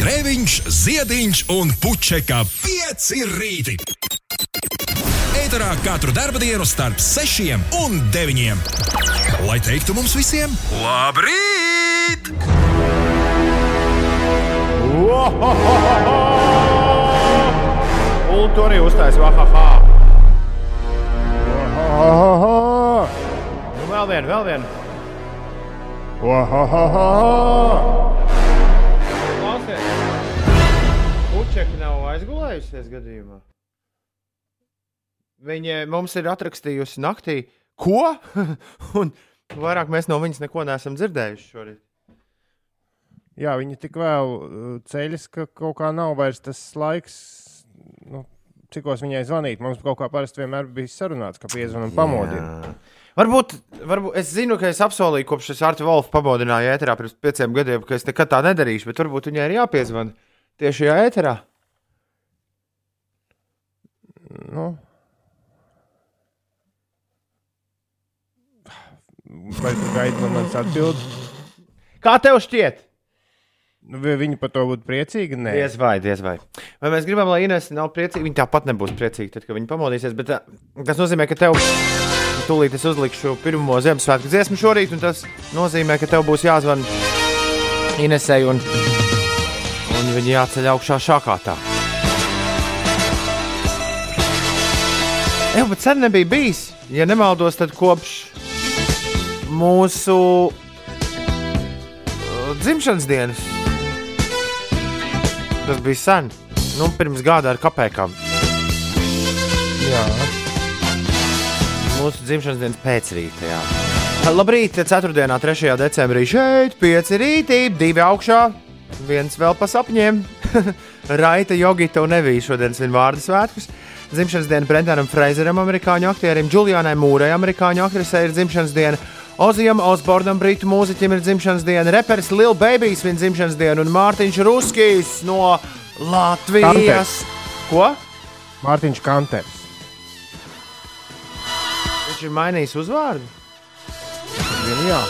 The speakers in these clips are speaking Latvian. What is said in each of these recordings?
Grēviņš, Ziediņš un Puķeka 5 rīti. Eterā katru dienu starp 6 un 9. Lai teiktu mums visiem, labrīt! Un tur arī uztaisīja vahaha. Nu, vēl vienu, vēl vienu. Klausies, puķeki nav aizgulējusies gadījumā. Viņa mums ir atrakstījusi naktī, ko? Un vairāk mēs no viņas neko neesam dzirdējuši šorīt. Jā, viņi tik vēl uh, ceļas, ka kaut kā nav vairs tas laiks. Nu, Cikos viņai zvanīt? Mums kaut kā parasti vienmēr bija sarunāts, ka piezvanām un pamodina. Varbūt, varbūt es zinu, ka es apsolīju, kopš es Artu Wolfu pamodināju ēterā pirms pieciem gadiem, ka es nekad tā nedarīšu, bet varbūt viņai ir jāpiezvana tieši šajā ēterā. Nu. Vai tu gaidi no manis atbildi? Kā tev šķiet? Nu, vai viņi par to būtu priecīgi? Nē, Diez vai, diez vai. Vai mēs gribam, lai Inês nav priecīga? Viņa tāpat nebūs priecīga, tad, kad viņa pamodīsies. Bet, ā, tas nozīmē, ka tev tūlīt es uzlikšu pirmo Ziemassvētku dziesmu šorīt, un tas nozīmē, ka tev būs jāzvan Inesai un, un viņa jāceļ augšā šākātā. Jā, bet sen nebija bijis. Ja nemaldos, tad kopš mūsu uh, dzimšanas dienas. Tas bija sen. Nu, pirms gada ar kapekām. jā. Mūsu dzimšanas dienas pēcrītā. Labrīt, 4. un 3. decembrī šeit, 5 rītī, 2 augšā, viens vēl pa sapņiem. Raita Jogita un Nevija šodien svin vārdu svētkus. Dzimšanas diena Brendanam Freizeram, amerikāņu aktierim, Julianai Mūrai, amerikāņu aktrisei ir dzimšanas diena. Ozijam Osbornam, brītu mūziķim, ir dzimšanas diena. Reperis Lil Baby svin dzimšanas dienu un Mārtiņš Ruskijs no Latvijas. Ko? Mārtiņš Kanters. Viņš ir mainījis uzvārdu. Vien, jā.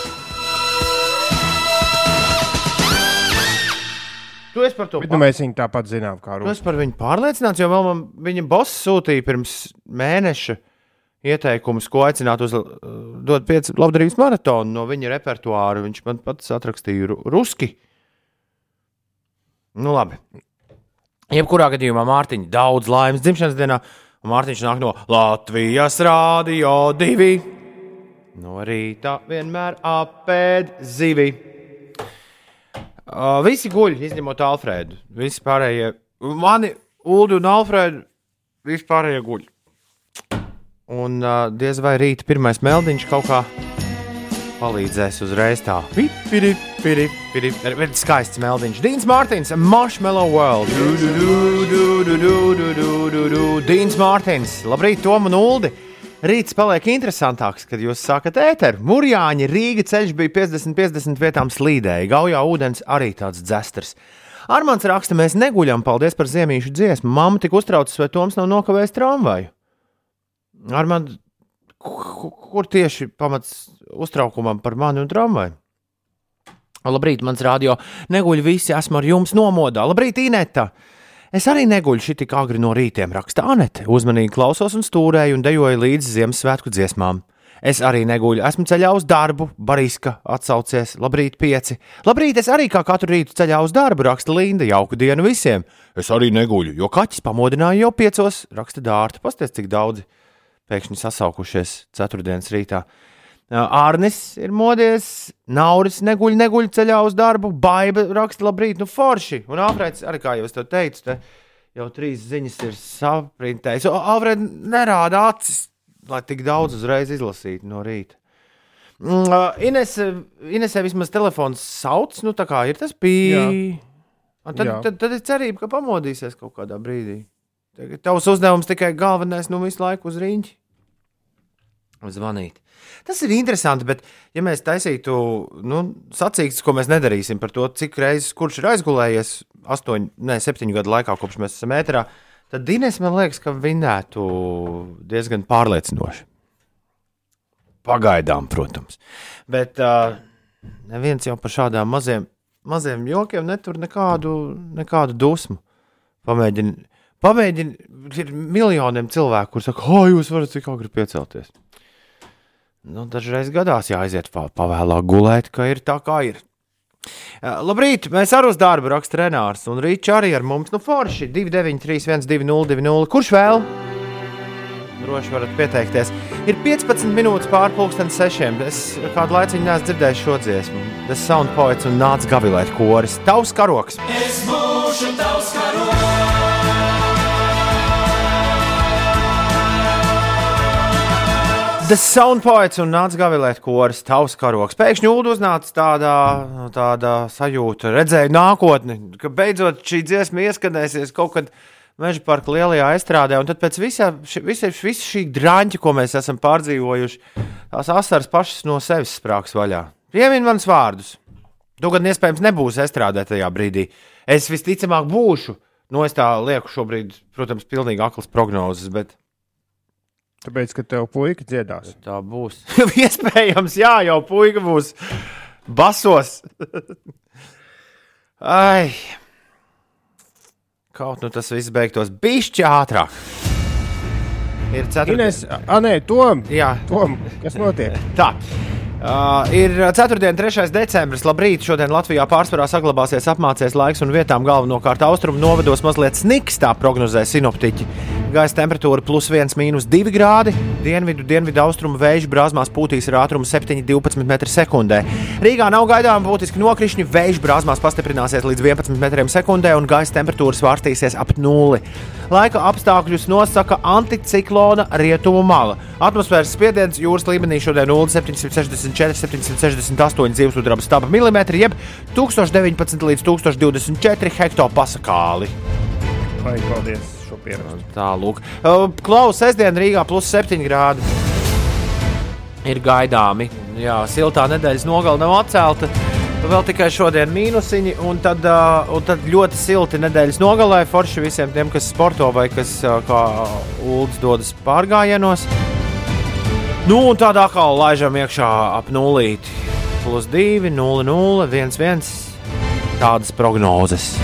Tu esi par to nu, mēs viņu tāpat zinām, kā Rūpes. es par viņu pārliecināts, jo man viņa boss sūtīja pirms mēneša ieteikumus, ko aicināt uz uh, dot pieci labdarības maratonu no viņa repertuāra. Viņš man pats atrakstīja ru ruski. Nu, labi. Jebkurā gadījumā Mārtiņa daudz laimes dzimšanas dienā, Mārtiņš nāk no Latvijas Rādio 2. No rīta vienmēr apēd zivi. Uh, visi guļ, izņemot Alfrēdu. Visi pārējie, mani, Ulu un Alfrēdu, visi pārējie guļ. Un uh, diez vai rīta pirmais meldiņš kaut kā palīdzēs uzreiz tā. Piri, piri, piri. Ir skaists meldiņš. Dīns Mārtiņš, Marshmallow World. Du, du, du, du, du, du, du, du, du. Dīns Mārtiņš, labrīt, Tom un Uldi. Rīts paliek interesantāks, kad jūs sākat ēteru. Mūrjāņi Rīga ceļš bija 50-50 vietām slīdēji, gaujā ūdens arī tāds dzestars. Armāns raksta, mēs neguļam, paldies par ziemīšu dziesmu. Mamma tik uztraucas, vai Toms nav nokavējis tramvaju. Armāns, kur tieši pamats uztraukumam par mani un tramvaju? Labrīt, mans radio. Neguļ visi, esmu ar jums nomodā. Labrīt, Ineta! Es arī neguļu šī tik agri no rītiem, raksta Anete. Uzmanīgi klausos un stūrēju un dejoju līdzi Ziemassvētku dziesmām. Es arī neguļu, esmu ceļā uz darbu, Bariska atsaucies, labrīt, pieci. Labrīt, es arī kā katru rītu ceļā uz darbu, raksta Linda, jauku dienu visiem. Es arī neguļu, jo kaķis pamodināja jau piecos, raksta Dārta. Pasties, cik daudzi pēkšņi sasaukušies ceturtdienas rītā. Ārnis ir modies, Nauris neguļ, neguļ ceļā uz darbu, Baiba raksta labrīt, nu forši. Un Alfrēds arī, kā es to teicu, te jau trīs ziņas ir saprintējis. Alfrēds nerāda acis, lai tik daudz uzreiz izlasītu no rīta. Mm, uh, Ines, Inesē vismaz telefons sauc, nu tā kā ir tas bija. Tad, Jā. tad, tad ir cerība, ka pamodīsies kaut kādā brīdī. Tavs uzdevums tikai galvenais, nu visu laiku uz rīņķi. Zvanīt. Tas ir interesanti, bet, ja mēs taisītu nu, sacīkstus, ko mēs nedarīsim par to, cik reizes kurš ir aizgulējies, astoņu, ne, septiņu gadu laikā, kopš mēs esam ēterā, tad Dienas man liekas, ka vinētu diezgan pārliecinoši. Pagaidām, protams. Bet uh, neviens jau par šādām maziem maziem jokiem netur nekādu, nekādu dusmu. Pamēģini, pamēģini, ir miljoniem cilvēku, kuriem saka, ah, jūs varat cik agri piecelties. Nu, dažreiz gadās jāaiziet pa, pavēlāk gulēt, ka ir tā kā ir. Uh, labrīt, mēs arī uz darbu raksta Renārs un Rīčs arī ar mums. Nu, forši 293, 120, Kurš vēl? Droši varat pieteikties. Ir 15 minūtes pārpusdienas sešiem. Es kādu laiku neesmu dzirdējis šo dziesmu. Tas sound poets un nāca gavilēt koris. Tavs karoks! Es būšu tavs The Sound Poets un nāca gavilēt koris, tavs karoks. Pēkšņi ūdens uznāca tādā, tādā sajūta, redzēja nākotni, ka beidzot šī dziesma ieskanēsies kaut kad meža parka lielajā estrādē. Un tad pēc visa, visa, visa šī drāņa, ko mēs esam pārdzīvojuši, tās asaras pašas no sevis sprāgs vaļā. Piemini manus vārdus. Tu gan iespējams nebūsi estrādē tajā brīdī. Es visticamāk būšu. Nu, es tā lieku šobrīd, protams, pilnīgi aklas prognozes, bet Tāpēc, ka tev puika dziedās. Tā būs. Iespējams, jā, jau puika būs basos. Ai. Kaut nu tas viss beigtos bišķi ātrāk. Ir ceturtais. Ah, nē, Tom. Jā, Tom. Kas notiek? Tā. Uh, ir 4. un 3. decembris. Labrīt, šodien Latvijā pārsvarā saglabāsies apmācies laiks un vietām galvenokārt austrumu novados mazliet sniks, tā prognozē sinoptiķi. Gaisa temperatūra plus 1,2 grādi, dienvidu, dienvidu austrumu vēju brāzmās pūtīs ar ātrumu 7,12 m2. Rīgā nav gaidām būtiski nokrišņi, vēju brāzmās pastiprināsies līdz 11 m2 un gaisa temperatūra svārstīsies ap nulli. Laika apstākļus nosaka anticiklona rietumu mala. Atmosfēras spiediens jūras līmenī šodien 0,764, 768 dzīvesudraba staba milimetri, jeb 1019 līdz 1024 hektopasakāli. Vai, paldies! Pierakstu. Tālāk, Klaus, sestdien Rīgā plus 7 grādi. Ir gaidāmi. Jā, siltā nedēļas nogala nav atcelta. Vēl tikai šodien mīnusiņi, un tad, uh, un tad ļoti silti nedēļas nogalē. Forši visiem tiem, kas sporto vai kas uh, kā ULDS dodas pārgājienos. Nu, un tādā kā laižam iekšā ap nulīti. Plus 2, 0, 0, 1, 1. Tādas prognozes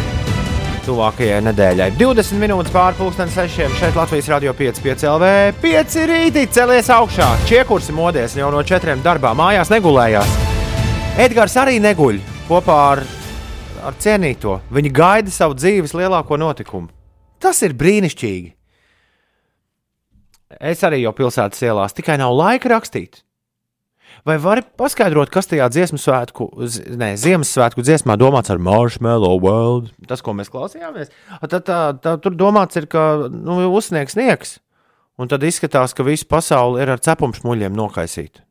tuvākajai nedēļai. 20 minūtes pārpusdienas sešiem šeit Latvijas radio 5,5 LV. 5 rītī celies augšā, čiekursi modies jau no četriem darbā, mājās negulējās. Edgars arī neguļ kopā ar, ar cienīto. Viņi gaida savu dzīves lielāko notikumu. Tas ir brīnišķīgi. Es arī jau pilsētas ielās, tikai nav laika rakstīt. Vai vari paskaidrot, kas tajā dziesmu svētku, ne, Ziemassvētku dziesmā domāts ar Marshmallow World? Tas, ko mēs klausījāmies, tad tā, tā, tur domāts ir, ka nu, uzsniegs sniegs, un tad izskatās, ka visa pasaule ir ar cepumšmuļiem nokaisīta.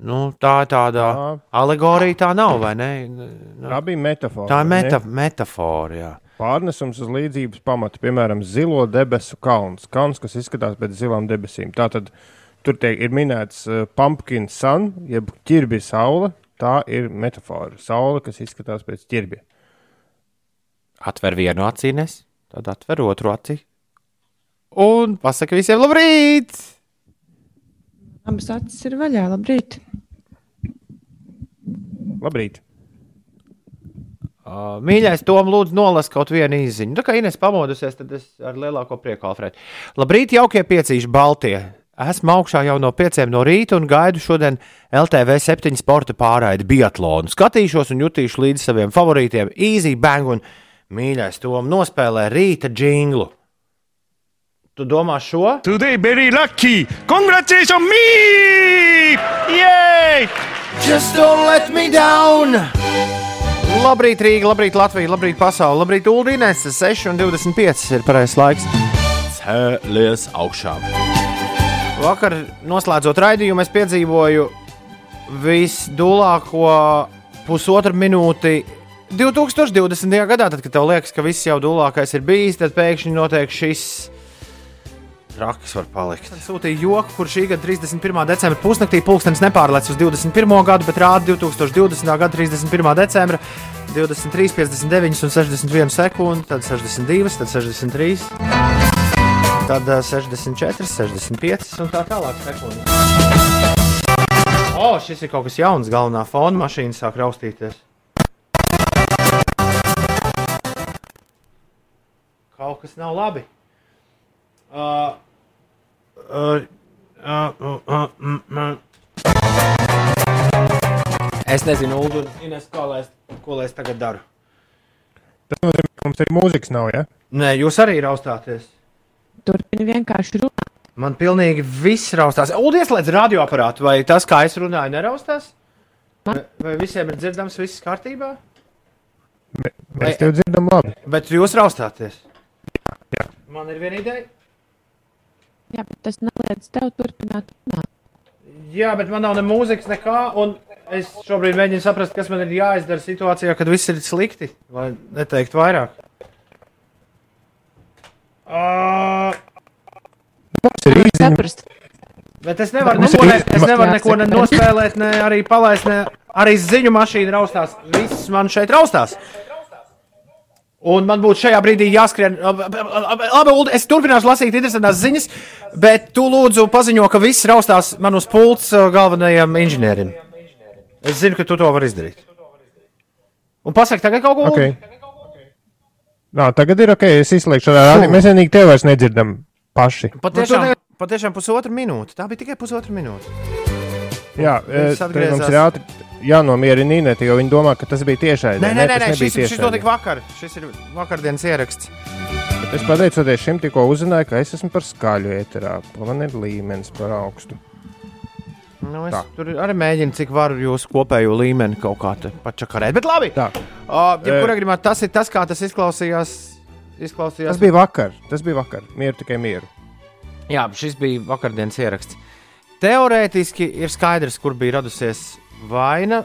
Nu, tā ir tāda jā. alegorija, tā nav, vai ne? Nu, tā bija metafora. Tā ir meta, metafora, jā. Pārnesums uz līdzības pamata, piemēram, zilo debesu kalns. Kalns, kas izskatās pēc zilām debesīm. Tātad, uh, Tur tiek, ir minēts uh, pumpkin sun, jeb ķirbja saule. Tā ir metāfora. Saule, kas izskatās pēc ķirbja. Atver vienu acīnes, tad atver otru aci. Un pasaka visiem labrīt! Abas acis ir vaļā. Labrīt! Labrīt! Uh, mīļais, Tom, lūdzu, nolas kaut vienu īziņu. Tā kā Ines pamodusies, tad es ar lielāko prieku alfrētu. Labrīt, jaukie piecīši Baltijai! Esmu augšā jau no pieciem no rīta un gaidu šodien LTV septiņu sporta pārraidi biatlonu. Skatīšos un jutīšu līdzi saviem favorītiem Easy Bang un mīļais Tom nospēlē rīta jinglu. Tu domā šo? Today very lucky! Congratulations me! Yay! Just don't let me down! Labrīt, Rīga, labrīt, Latvija, labrīt, pasaule, labrīt, Uldīnēs, 6,25 ir pareizais laiks. Cēlies augšā! Vakar, noslēdzot raidījumu, es piedzīvoju visdūlāko pusotru minūti 2020. gadā. Tad, kad tev liekas, ka viss jau dūlākais ir bijis, tad pēkšņi notiek šis. Raksts var palikt. Es sūtīju joku, kur šī gada 31. decembra pusnaktī pulkstenis nepārlec uz 21. gadu, bet rāda 2020. gada 31. decembra 23, 59 un 61 sekundi, tad 62, tad 63 Tad uh, 64, 65 un tā tālāk. Sekundes. O, šis ir kaut kas jauns. Galvenā fona mašīna sāk raustīties. Kaut kas nav labi. Uh, uh, uh, uh, uh, mm, mm. Es nezinu, Ulu, Ines, ko lai, es, ko lai es tagad daru. Tas nozīmē, ka mums arī mūzikas nav, ja? Nē, jūs arī raustāties. Turpini vienkārši runāt. Man pilnīgi viss raustās. Ulu, ieslēdz radioaparātu, vai tas, kā es runāju, neraustās? Vai, vai visiem ir dzirdams, viss kārtībā? Me- Mēs tev dzirdam labi. Bet jūs raustāties. jā. Man ir viena ideja. Jā, bet tas neliedz tev turpināt runāt. Jā, bet man nav ne mūzikas, nekā. Un es šobrīd mēģinu saprast, kas man ir jāizdara situācijā, kad viss ir slikti. Lai neteiktu vairāk. Uh, Mums ir īziņa. Bet es nevaru neko, ne, es nevaru neko ne nospēlēt, ne arī palaist, ne arī ziņu mašīna raustās. Viss man šeit raustās. Un man būtu šajā brīdī jāskrien. Labi, Ulu, es turpināšu lasīt interesantas ziņas, bet tu lūdzu paziņo, ka viss raustās man uz pults uh, galvenajam inženierim. Es zinu, ka tu to vari izdarīt. Un pasaki tagad kaut ko? Okay. Nā, tagad ir ok, es izslēgšu šo rādi. Mēs vienīgi tevi vairs nedzirdam paši. Patiešām, patiešām pusotra minūte. Tā bija tikai pusotra minūte. Jā, e, atgriezās. mums ir ātri jānomierina Inēta, jo viņi domā, ka tas bija tiešai. Nē, nē, nē, nē šis, šis notika vakar. Šis ir vakardienas ieraksts. Bet Es pateicoties šim tikko uzzināju, ka es esmu par skaļu ēterā. Man ir līmenis par augstu. Nu, es Tā. tur arī mēģinu, cik varu jūsu kopējo līmeni kaut kā pačakarēt. Bet labi, Tā, uh, jebkurā gadījumā tas ir tas, kā tas izklausījās. izklausījās. tas bija vakar. Tas bija vakar. Mieru tikai mieru. Jā, šis bija vakardienas ieraksts. Teorētiski ir skaidrs, kur bija radusies vaina,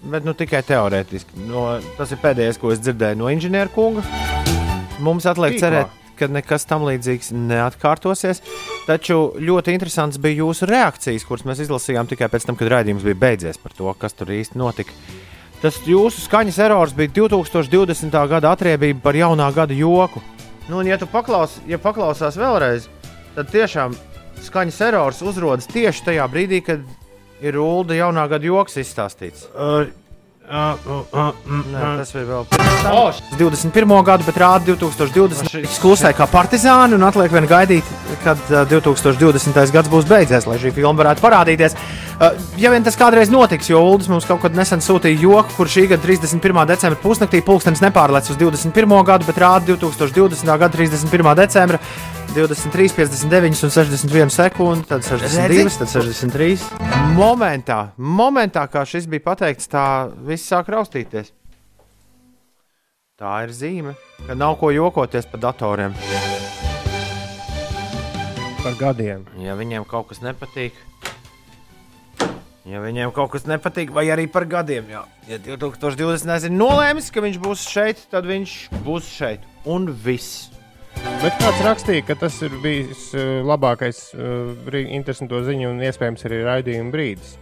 bet nu, tikai teorētiski. No, tas ir pēdējais, ko es dzirdēju no inženieru kunga. Mums atliek cerēt, ka nekas tam līdzīgs neatkārtosies. Taču ļoti interesants bija jūsu reakcijas, kuras mēs izlasījām tikai pēc tam, kad raidījums bija beidzies par to, kas tur īsti notika. Tas jūsu skaņas erors bija 2020. gada atriebība par jaunā gada joku. Nu, un, ja tu paklaus, ja paklausās vēlreiz, tad tiešām skaņas erors uzrodas tieši tajā brīdī, kad ir ULDA jaunā gada joks izstāstīts. Nē, tas bija vēl tam. Oh, 21. gadu, bet rāda 2020. Šis klusē kā partizāni un atliek vien gaidīt, kad uh, 2020. gads būs beidzies, lai šī filma varētu parādīties. Ja vien tas kādreiz notiks, jo Uldis mums kaut kad nesen sūtīja joku, kur šī gada 31. decembra pusnaktī pulkstenis nepārlec uz 21. gadu, bet rāda 2020. gada 31. decembra 23, 59 un 61 sekundi, tad 62, tad 63. Momentā, momentā, kā šis bija pateikts, tā viss sāk raustīties. Tā ir zīme, ka nav ko jokoties par datoriem. Par gadiem. Ja viņiem kaut kas nepatīk, ja viņiem kaut kas nepatīk, vai arī par gadiem, jā. ja 2020. ir nolēmis, ka viņš būs šeit, tad viņš būs šeit. Un viss. Bet kāds rakstīja, ka tas ir bijis uh, labākais, uh, interesants ziņu un iespējams arī raidījuma brīdis.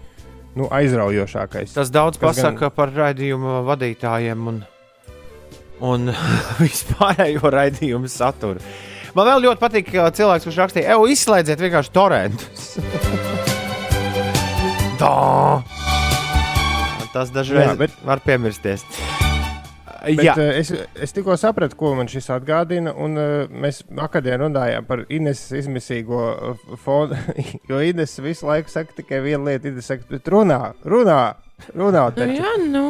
Nu, aizraujošākais. Tas daudz Kas gan- pasaka par raidījumu vadītājiem un, un vispārējo raidījumu saturu. Man vēl ļoti patīk, ka cilvēks, kurš rakstīja, ej, izslēdziet vienkārši torrentus. Tā. Tas dažreiz Jā, bet- var piemirsties. Bet, Jā, uh, es, es tikko sapratu, ko man šis atgādina. Un, uh, mēs akadēmijā runājām par Ineses izmisīgo uh, fonu. Jo Ines visu laiku saka tikai vienu lietu. Ines saka, bet runā, runā, runā. Taču." jā, nu.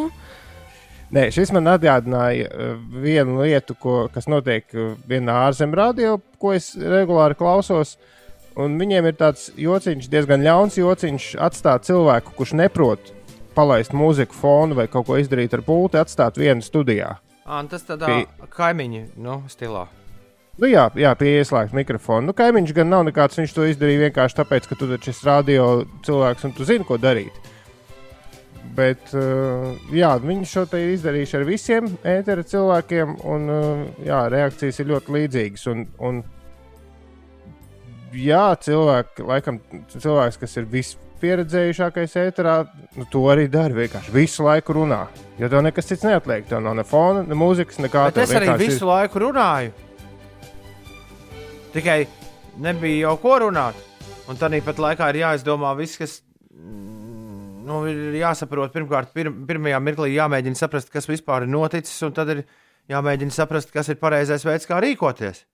Nē, šis man atgādināja uh, vienu lietu, ko, kas notiek uh, vienā ārzemju radio, ko es regulāri klausos. Un viņiem ir tāds jociņš, diezgan ļauns jociņš, atstāt cilvēku, kurš neprot palaist mūziku fonu vai kaut ko izdarīt ar pulti, atstāt vienu studijā. Ā, tas tādā Pie- kaimiņu nu, stilā. Nu, jā, jā pie ieslēgta mikrofona. Nu, kaimiņš gan nav nekāds. Viņš to izdarīja vienkārši tāpēc, ka tu taču esi radio cilvēks un tu zini, ko darīt. Bet uh, jā, viņi šo te ir izdarījuši ar visiem ētera cilvēkiem, un uh, jā, reakcijas ir ļoti līdzīgas. Un, un, jā, cilvēki, laikam, cilvēks, kas ir vispieredzējušākais ēterā, nu, to arī dara. Vienkārši visu laiku runā. Jo tev nekas cits neatliek. Tev nav ne fona, ne mūzikas, nekā Bet es arī visu ir... laiku runāju. Tikai nebija jau ko runāt. Un tādā pat laikā ir jāizdomā viss, kas. Nu, ir jāsaprot, pirmkārt, pir, pirmajā mirklī jāmēģina saprast, kas vispār ir noticis, un tad ir jāmēģina saprast, kas ir pareizais veids, kā rīkoties.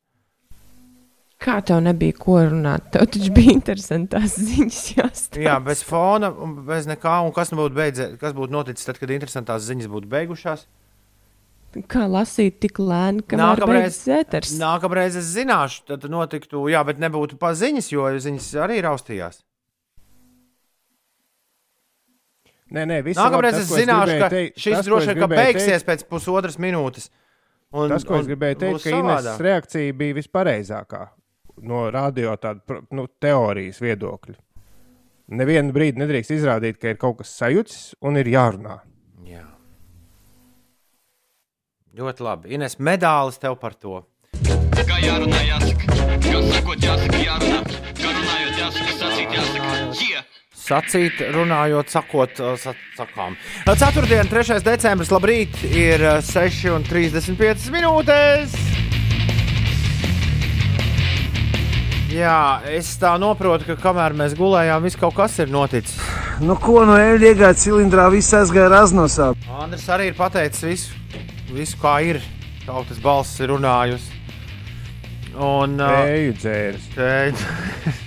Kā tev nebija ko runāt? Tev taču bija interesantās ziņas jāstāsta. Jā, bez fona bez nekā. Un kas nu būtu, beidzie, kas būtu noticis tad, kad interesantās ziņas būtu beigušās? Kā lasīt tik lēni, ka Nākamreiz-. Nākamreiz es zināšu, tad notiktu, jā, bet nebūtu paziņas, jo ziņas arī raustījās. Nē, nē, viss Nākamreiz labi, es tas, ko zināšu, ka teikt- šis tas, droši es vien beigsies teikt- pēc pusotras minūtes. Un, Tas, ko es gribēju teikt, ka Ines savādāk. reakcija bija vispareizākā no radio tāda nu, teorijas viedokļa. Nevienu brīdi nedrīkst izrādīt, ka ir kaut kas sajūts un ir jārunā. Jā. Ļoti labi. Ines, medālis tev par to. Kā jārunā, jāsaka, kas sakot, jāsaka, jārunā, Sacīt, runājot, sakot, sa sakām. Ceturtdien, 3. decembris, labrīt, ir uh, 6,35 minūtes. Jā, es tā saprotu, ka kamēr mēs gulējām, viss kaut kas ir noticis. Nu, ko no eļļa iegāja cilindrā, viss aizgāja raznosā. Andris arī ir pateicis visu, visu kā ir. Tautas balss ir runājusi. Un, uh, Eju dzēris. Teikt.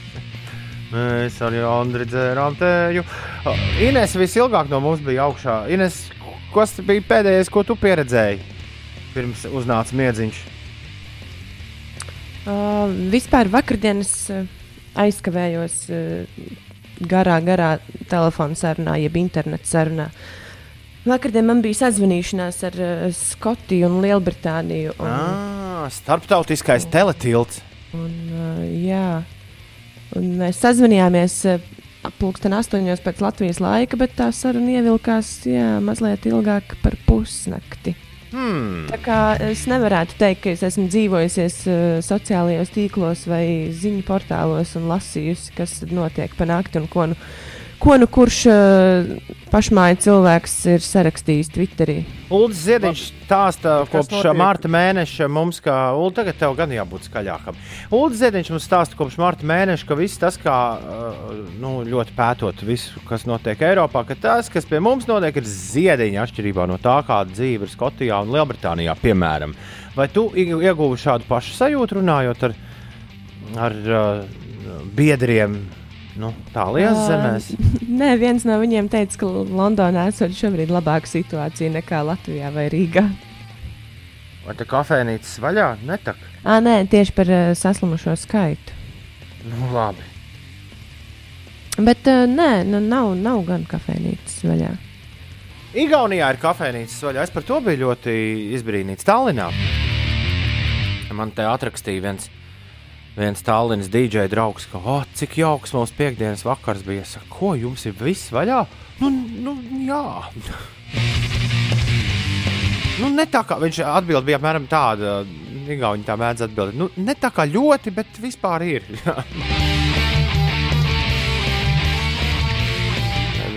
Mēs arī Andri dzērām tēju. Ines visilgāk no mums bija augšā. Ines, kas bija pēdējais, ko tu pieredzēji? Pirms uznāca miedziņš. Uh, vispār vakardienas uh, aizkavējos uh, garā, garā telefona sarunā, jeb interneta sarunā. Vakardien man bija sazvanīšanās ar uh, Skotiju un Lielbritāniju. Un, Ah, starptautiskais teletilts. un, uh, jā, un mēs sazvanījāmies uh, pulksten astoņos pēc Latvijas laika, bet tā saruna ievilkās jā, mazliet ilgāk par pusnakti. Hmm. Tā kā es nevarētu teikt, ka es esmu dzīvojusies uh, sociālajos tīklos vai ziņu portālos un lasījusi, kas notiek pa nakti un ko nu, ko nu kurš uh, pašmāja cilvēks ir sarakstījis Twitterī. Ulrichs Ziedņš stāsta kopš marta mēneša mums, ka Ulu, tagad tev gan jābūt skaļākam. Ulrichs Ziedņš mums stāsta kopš marta mēneša, ka viss tas, kā uh, nu, ļoti pētot visu, kas notiek Eiropā, ka tas, kas pie mums notiek, ir ziediņa atšķirībā no tā, kāda dzīve ir Skotijā un Lielbritānijā, piemēram. Vai tu ieguvi šādu pašu sajūtu runājot ar, ar uh, biedriem? Nu, Tālijas Ā, zemēs. Nē, viens no viņiem teica, ka Londonā esot šobrīd labāka situācija nekā Latvijā vai Rīgā. Vai tā kafejnīcas vaļā? Netak. À, nē, tieši par uh, saslimušo skaitu. Nu, labi. Bet uh, nē, nu, nav, nav gan kafejnīcas vaļā. Igaunijā ir kafejnīcas vaļā. Es par to biju ļoti izbrīnīts. Tallinā. Man te atrakstīja viens, viens Tallinas DJ draugs, ka, oh, cik jauks mums piekdienas vakars bija. Es saku, ko jums ir viss vaļā? Nu, nu jā. Nu, ne tā kā viņš atbild, bija apmēram tāda, Igauni tā mēdz atbildēt. Nu, ne tā kā ļoti, bet vispār ir.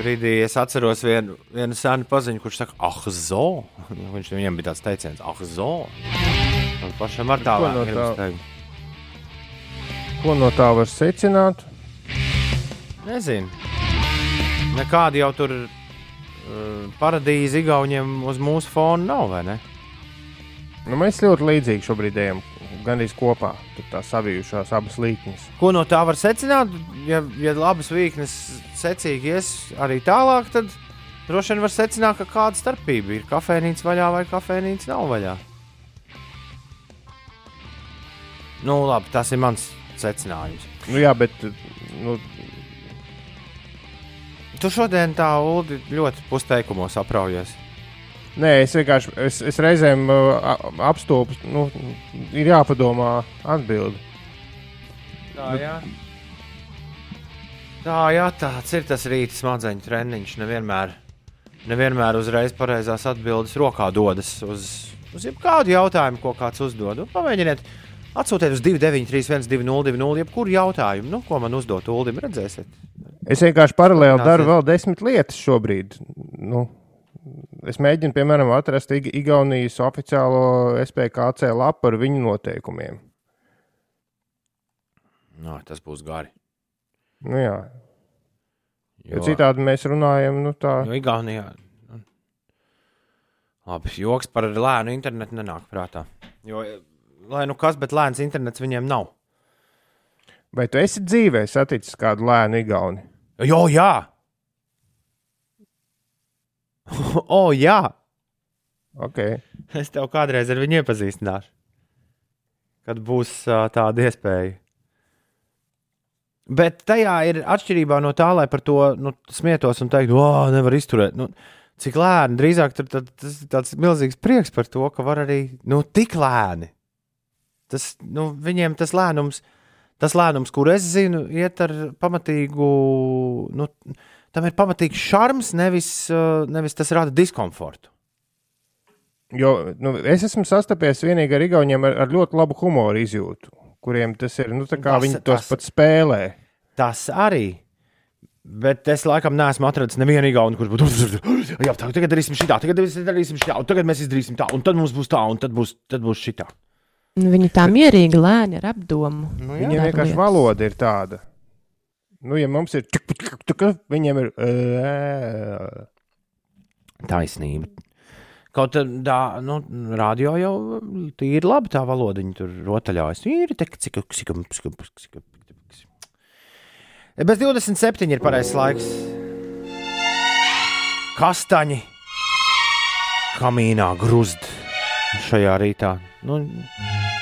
Brīdī es atceros vienu, vienu senu paziņu, kurš saka, ah, zo. Viņš viņam bija tāds teiciens, ah, zo. Man pašam ar tādu teikt. Ko no tā var secināt? Nezinu. Nekāda jau tur uh, paradīze Igauniem uz mūsu fona nav, vai ne? Nu, mēs ļoti līdzīgi šobrīd ejam. Gan arī kopā, tur tā savijušās abas līknes. Ko no tā var secināt? Ja, ja labas vīknes secīgi ies arī tālāk, tad droši vien var secināt, ka kāda starpība ir kafejnīca vaļā vai kafejnīca nav vaļā. Nu, labi, tas ir mans secinājums. Nu, jā, bet nu, Tu šodien tā Ulu ļoti pusteikumos apraujies. nē, es vienkārši es, es reizēm uh, a- apstulbu. Nu, ir jāpadomā atbildi. Tā, jā. tā, jā, tāds ir tas rīta smadzeņu treniņš. Nevienmēr, nevienmēr uzreiz pareizās atbildes rokā dodas uz, uz jebkādu jautājumu, ko kāds uzdod. Un Pamēģiniet atsūtīt uz 293, 202, jebkuru jautājumu, nu, ko man uzdot Ulim. Redzēsiet, Es vienkārši paralēli daru vēl desmit lietas šobrīd. Nu, es mēģinu, piemēram, atrast Ig Igaunijas oficiālo SPKC lapu ar viņu noteikumiem. no, tas būs gari. Nu, jā, jo Jo, citādi mēs runājam, nu, tā. jo Igaunijā. nu, Labi, joks par lēnu internetu nenāk prātā. Jo, lai nu kas, bet lēns internets viņiem nav. Vai tu esi dzīvē saticis kādu lēnu igauni? Jo, jā! o, jā! Okay. Es tev kādreiz ar viņu iepazīstināšu. Kad būs uh, tāda iespēja. Bet tajā ir atšķirībā no tā, lai par to nu, smietos un teiktu, o, nevar izturēt. Nu, cik lēni, drīzāk tur tas ir tāds milzīgs prieks par to, ka var arī nu, tik lēni. Tas, nu, viņiem tas lēnums, tas lēnums, kur es zinu, iet ar pamatīgu, nu, tam ir pamatīgs šarms, nevis, uh, nevis tas rada diskomfortu. Jo nu, es esmu sastapies vienīgi ar Igauniem ar, ar ļoti labu humoru izjūtu, kuriem tas ir. Nu, Tas- viņi tos tas- pat spēlē. Tas arī. Bet es laikam neesmu atradzis nevienu igaunu, kurš būtu. Jā, tagad darīsim šitā, tagad mēs darīsim šitā, un tagad mēs izdarīsim tā, un tad mums būs tā, un tad būs, tad būs šitā. Nu, Viņi tā mierīgi lēni ar apdomu. Nu, Viņiem dara vienkārši lietas. valoda ir tāda. Nu, ja mums ir tik, tik, tik, tik, viņiem ir. ē, Taisnība. Kaut kā nu, radio jau ir labi tā valoda, viņi tur rotaļājas. Ir tik, cik, cik, cik, cik, cik. Bez 27 ir pareizais laiks. Kastaņi kamīnā grūst šajā rītā. Nu,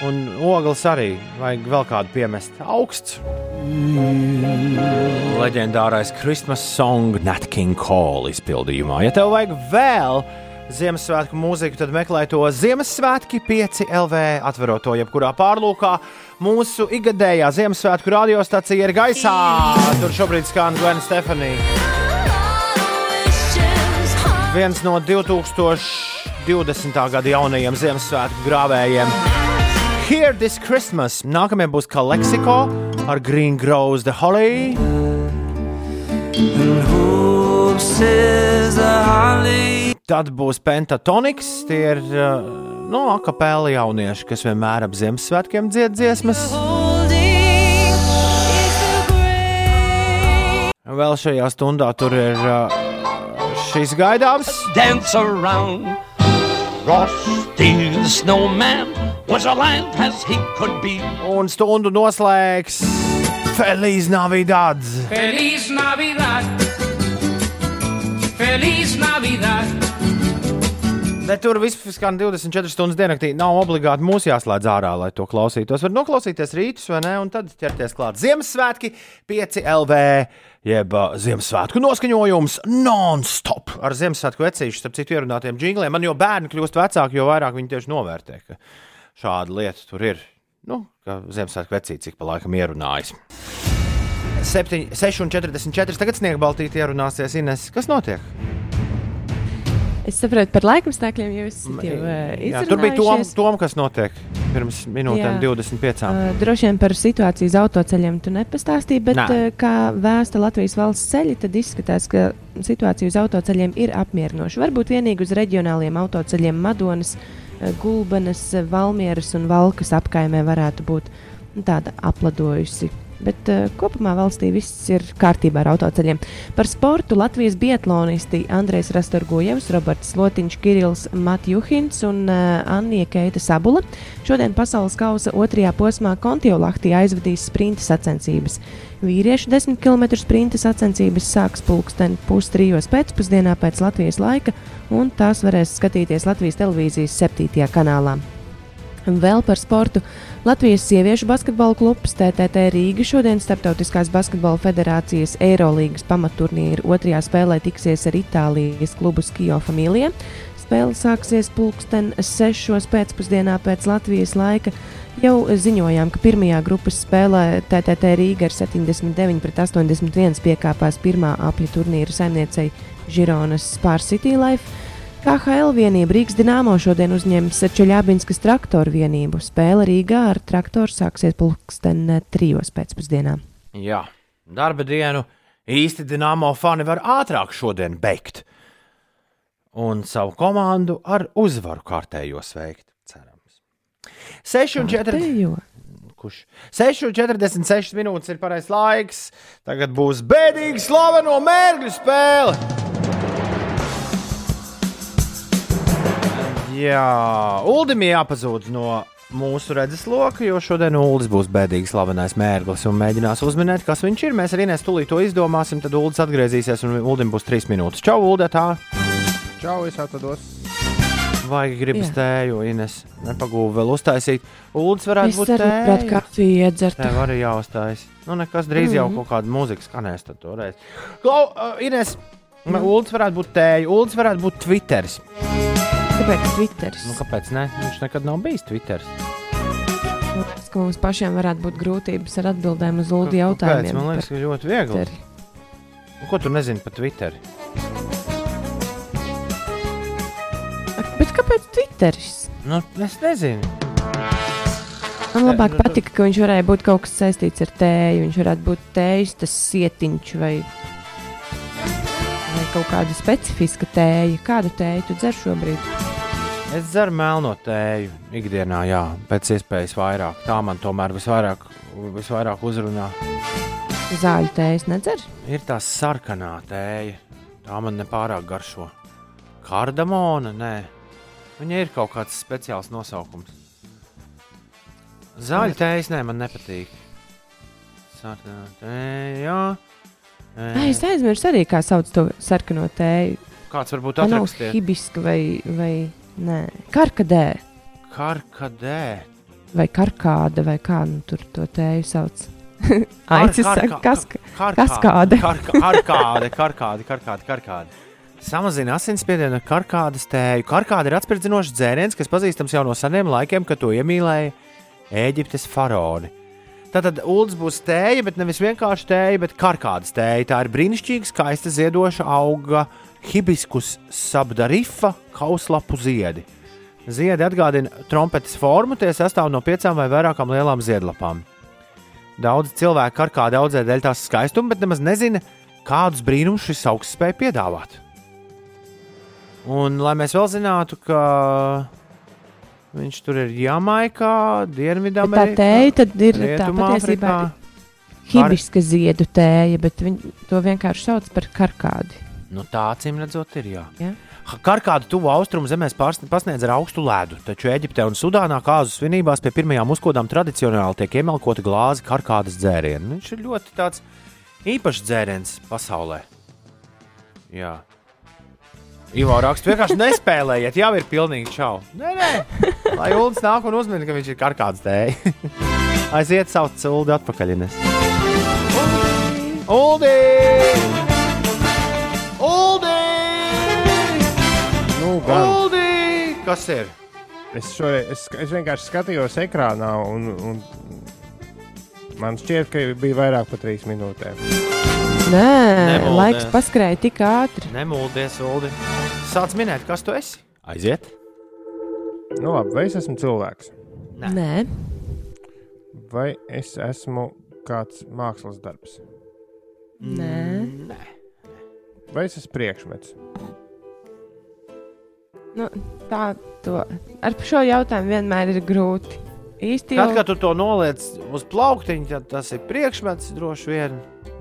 un ogles arī vajag vēl kādu piemest. Augsts. Leģendārais Christmas song Nat King Cole izpildījumā. Ja tev vajag vēl Ziemassvētku mūziku, tad meklē to Ziemassvētki 5 LV, atverot to jebkurā pārlūkā. Mūsu ikgadējā Ziemassvētku radiostacija ir gaisā. Tur šobrīd skan Gwen Stefani. Viens no 2020. gada jaunajiem Ziemassvētku grāvējiem. Here this Christmas. Nākamie būs Kaleksiko ar Green Grows the Holly. Tad būs pentatoniks. Tie ir uh, no akapēli jaunieši, kas vienmēr ap Ziemassvētkiem dzied dziesmas. Vēl šajā stundā tur ir uh, šis gaidāms. dance around. Frosty the snowman was alive as he could be. Un stundu noslēgs Feliz Navidad! Feliz Navidad. Feliz Navidad. Bet tur viss skan 24 stundas diennaktī. Nav obligāti mūsu jāslēdz ārā, lai to klausītos. Var noklausīties rītus, vai ne? Un tad ķerties klāt Ziemassvētki, 5 LV, jeb uh, Ziemassvētku noskaņojums non-stop ar Ziemassvētku vecīšu, starp citu, ierunātiem jingliem. Man jau bērni kļūst vecāki, jo vairāk viņi tieši novērtē, ka šāda lieta tur ir. Nu, ka Ziemassvētku vecīši cik pa laikam ierunājas. 6,44. Tagad sniega baltīti ierunāsies Ines. Kas notiek? Es saprotu par laikapstākļiem, jo jūs esat jau Jā, tur bija Tom, tom, kas notiek pirms minūtēm, Jā. 25. Uh, droši vien par situāciju uz autoceļiem tu nepastāstīji, bet Nē. uh, kā vēsta Latvijas valsts ceļi, tad izskatās, ka situācija uz autoceļiem ir apmierinoša. Varbūt vienīgi uz reģionāliem autoceļiem Madonas, uh, Gulbenes, Valmieras un Valkas apkaimē varētu būt nu, tāda apladojusi. Bet uh, kopumā valstī viss ir kārtībā ar autoceļiem. Par sportu Latvijas biatlonisti Andrejs Rastorgojevs, Roberts Lotiņš, Kirills Matjuhins un uh, Anija Keita Sabula šodien pasaules kausa otrajā posmā Kontiolahtī aizvadīs sprinta sacensības. Vīriešu 10 km sprinta sacensības sāks pulksten pustrijos pēcpusdienā pēc Latvijas laika, un tās varēs skatīties Latvijas televīzijas 7. kanālā. Vēl par sportu. Latvijas sieviešu basketbola klubs TTT Rīga šodien Startautiskās basketbola federācijas Eirolīgas pamatturnīra otrajā spēlē tiksies ar Itālijas klubu Skio Familija. Spēle sāksies pulksten 6. pēcpusdienā pēc Latvijas laika. Jau ziņojām, ka pirmajā grupas spēlē TTT Rīga ar 79 pret 81 piekāpās pirmā apļa turnīra saimniecei Žironas Spār City Life. KHL vienība Rīgas Dienāmo šodien uzņems Čeļābinskas traktoru vienību. Spēle Rīgā ar traktoru sāksies pulksten trijos pēcpusdienā. Jā, darba dienu īsti Dienāmo fani var ātrāk šodien beigt. Un savu komandu ar uzvaru kārtējo sveikt. Cerams. 6,40. Kārtējo. Kurš 6,46 minūtes ir pareizais laiks. Tagad būs bēdīga slaveno mērķu spēle. Jā, Ulim jāpazūd no mūsu redzesloka, jo šodien Ulis būs bēdīgs slavenais mērglis un mēģinās uzminēt, kas viņš ir. Mēs arī nestulīt to izdomāsim, tad Ulis atgriezīsies un Ulim būs trīs minūtes. Čau, Ulde, tā! Čau, es atvados. Vai gribas Jā. tēju, Ines? Nepagūvu vēl uztaisīt. Ulis varētu Es būt gribētu tēja. kafiju iedzert. Tev arī jāuzstājas. Nu, nekas drīz jau Mhm. kaut kāda mūzika skanēs tad toreiz. Klau, uh, Ines, mm. Ulis varētu būt tēja, Ulis varētu būt Twitteris. Kāpēc Twitteris? Nu, kāpēc ne? Viņš nekad nav bijis Twitteris. Tas, ka mums pašiem varētu būt grūtības ar atbildēm uz Lūdzu Kāpēc? jautājumiem. Man liekas, ka ļoti viegli. Twitteri. Nu, Ko tu nezini par Twitter? Ak, Bet kāpēc Twitteris? Nu, es nezinu. Man labāk nu, patika, ka viņš varēja būt kaut kas saistīts ar tēju. Viņš varētu būt tējas, sietiņš vai, vai kaut kāda specifiska tēja. Kādu tēju tu dzer šobrīd? Es dzeru melno tēju ikdienā, jā, pēc iespējas vairāk. Tā man tomēr visvairāk, visvairāk uzrunā. Zāļu tējas nedzer? Ir tā sarkanā tēja. Tā man nepārāk garšo. Kardamona, nē. Viņa ir kaut kāds speciāls nosaukums. Zaļa tējas, nē, man nepatīk. Sarkanā tēja. Ai, es aizmirsu arī, kā sauc to sarkano tēju. Kāds varbūt Tā nav hibiska vai, vai nē. Karkadē Karkadē. vai karkāda vai kā nu tur to tēju sauc. Aicis saka, kas, kaskāde. Karkāde, karkāde, karkāde, karkāde. Samazina asinsspiedienu ar karkādas tēju. Karkāde ir atspērdzinošs dzēriens, kas pazīstams jau no seniem laikiem, kad to iemīlēja Eģiptes faraoni. Tātad ULDS būs tēja, bet nevis vienkārši tēja, bet karkādas tēja. Tā ir brīnišķīga, skaista ziedoša auga hibiskus sabdarifa kauslapu ziedi. Ziedi atgādina trompetes formu, tie sastāv no piecām vai vairākām lielām ziedlapām. Daudz cilvēku ar kādu audzē dēļ tās skaistuma, bet nemaz nezina, kādus brīnumus šis augsts spēj piedāvāt. Un, lai mēs vēl zinātu, ka viņš tur ir Jamaikā, Bet Tā Dienvidamerikā, tēja tad ir tā patiesībā hibiska ziedu tēja, bet viņi to vienkārši sauc par karkādi. Nu, tā acīm redzot, ir jā. Ja? Karkādu tuvu austrumu zemēs pasniedz ar augstu ledu, taču Eģiptē un Sudānā kāzu svinībās pie pirmajām uzkodām tradicionāli tiek iemelkota glāze karkādas dzērienu. Viņš ir ļoti tāds īpašs dzēriens pasaulē. Jā. Ivo raksta, vienkārši nespēlējiet, jau ir pilnīgi čau. Nē, nē, lai Ulas nāk un uzmina, ka viņš ir karkāds dēļ. Aiziet, sauc Ulu atpakaļ. Uldi! Uldi! Nu, gan. Uldi! Kas ir? Es, šoreiz, es, es vienkārši skatījos ekrānā, un, un man šķiet, ka bija vairāk par trīs minūtēm. Nē, Nemuldies. laiks paskrēja tik ātri. Nemuldies, Uldi. Sāc minēt, kas tu esi? Aiziet! Nu, labi, vai es esmu cilvēks, Nē. Nē, vai es esmu kāds mākslas darbs, nē. Nē. vai es esmu priekšmets? Nu, tā to ar šo jautājumu vienmēr ir grūti. Īsti jau Tad, kad tu to noliec uz plauktiņa, tad tas ir priekšmets droši vien.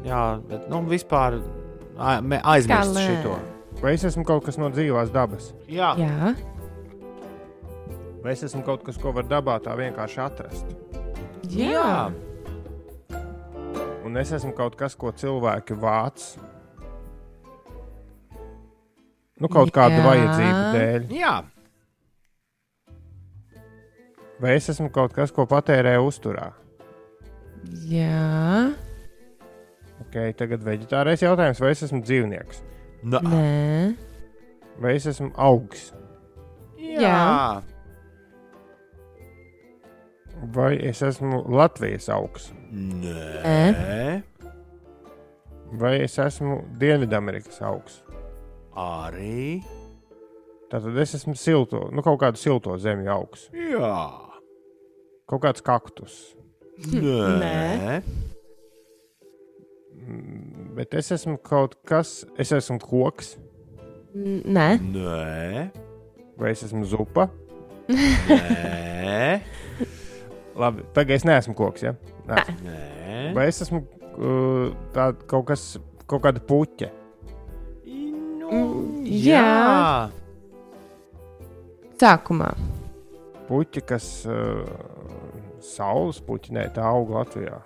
Jā, bet nu, vispār aizmirst Skalē. šo. Vai es esmu kaut kas no dzīvās dabas, Jā, Jā, vai es esmu kaut kas, ko var dabā tā vienkārši atrast? jā. Un es esmu kaut kas, ko cilvēki vāc. Nu, kaut kāda Jā. vajadzība dēļ. jā. Vai es esmu kaut kas, ko patērē uzturā? jā. Okay, tagad vegetārais jautājums, vai es esmu dzīvnieks, Nā. Nē, vai es esmu augs, jā. vai es esmu Latvijas augs, Nē. vai es esmu Dienvidamerikas augs. Arī. Tātad es esmu silto, nu, kaut kādu silto zemju augs, Jā. kaut kāds kaktus. Nē. Bet es esmu kaut kas, es esmu koks, nē. Nē. vai es esmu zupa. Nē. Labi, tagad es neesmu koks. Ja? Nē. Nē. Vai es esmu uh, tā, kaut, kas, kaut kāda puķa? Nu, Mm, jā. Sākumā. Puķi, kas uh, saules puķi, nē, tā aug Latvijā.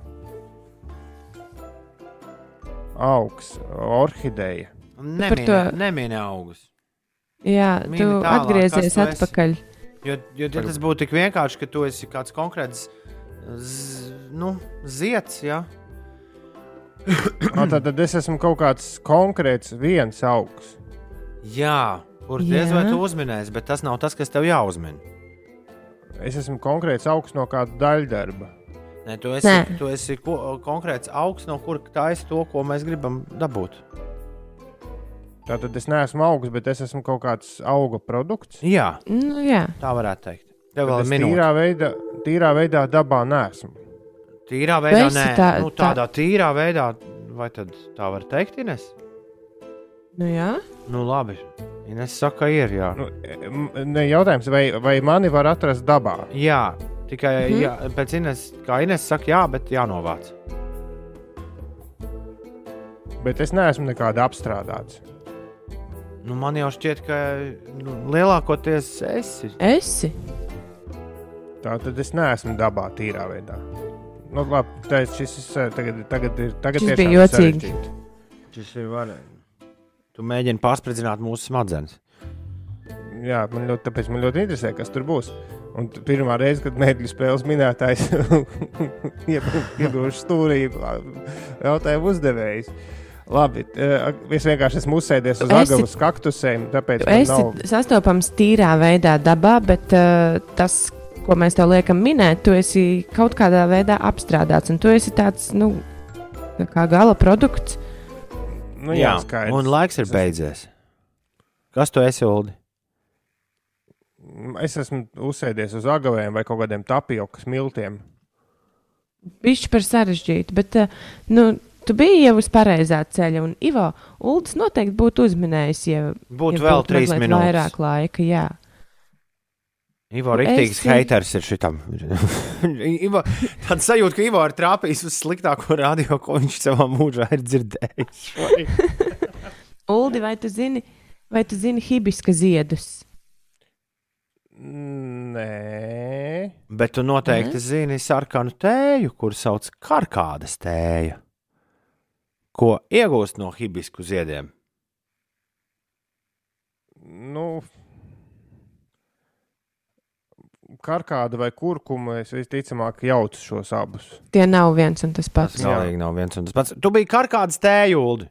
Augs, orhideja. Nemīnē, to- nemīnē augus. Jā, Mini tu tālāk, atgriezies tu esi? atpakaļ. Jo, jo ja tas būtu tik vienkārši, ka tu esi kāds konkrēts z, nu, zieds. Ja? Ah, tad, tad es esmu kaut kāds konkrēts viens augs. Jā, kur diez vai Jā. tu uzminēsi, bet tas nav tas, kas tev jāuzmina. Es esmu konkrēts augs no kāda daļdarba. Nē, tu esi, Nē. tu esi ko, konkrēts augsts, no kura taisa to, ko mēs gribam dabūt. Tātad es neesmu augs, bet es esmu kaut kāds auga produkts. Jā, Nu, jā. tā varētu teikt. Tev vēl ir minūte. tīrā veidā, tīrā veidā dabā nesmu. Tīrā veidā, nē, tā- nu, tādā tīrā veidā, vai tad tā var teikt, Ines? Nu, jā. Nu, labi. Ines saka, ir jā. Nu, m- ne jautājums, vai, vai mani var atrast dabā? Jā, tikai Mhm. jā, pēc Ines, kā Ines saka, jā, bet jānovāc. Bet es neesmu nekāda apstrādāts. Nu, man jau šķiet, ka nu, lielākoties esi. Esi. Tā tad es neesmu dabā tīrā veidā. Nu, labi, tā, šis ir tagad, tagad ir. Tagad Šis bija ir jocīgi. sarežģīti. Šis ir varējis. Tu mēģini pārspridzināt mūsu smadzenes. Jā, man ļoti, tāpēc man ļoti interesē, kas tur būs. Un pirmā reize, kad mēģināju spēles minētājs iedodas stūrī, jautājumu uzdevējs. Labi, eh, es vienkārši esmu uzsēdies uz agavas kaktusiem, tāpēc esi nav. sastopams tīrā veidā dabā, bet uh, tas, ko mēs tev liekam minēt, tu esi kaut kādā veidā apstrādāts. Un tu esi tāds, nu, tā kā gala produkts. Nu, jā, skaidrs. un laiks ir beidzies. Kas tu esi, Uldi? Es esmu uzsēdies uz agavēm vai kaut kādiem tapiokas miltiem. Bišķi par sarežģītu, bet uh, nu, tu biji jau uz pareizā ceļa. Un Ivo Uldis noteikti būtu uzminējis, ja Būtu ja vēl būtu trīs minūtes. Vairāk laika, jā. Ivo Rītīgs Esi- haters ir šitam. Ivo, tāds sajūta, ka Ivo ir trāpījis uz sliktāko radio, ko viņš savā mūžā ir dzirdējis. Uldi, vai tu zini, vai tu zini hibiska ziedus? Nē, Bet tu noteikti zini sarkanu tēju, kur sauc par karkādas tēju, ko iegūst no hibisku ziediem. nu, karkāda vai kurkuma es visticamāk jaucu šos abus. Tie nav viens un tas pats. Tas galīgi nav viens un tas pats. Tu biji karkādas tēju, Uldi.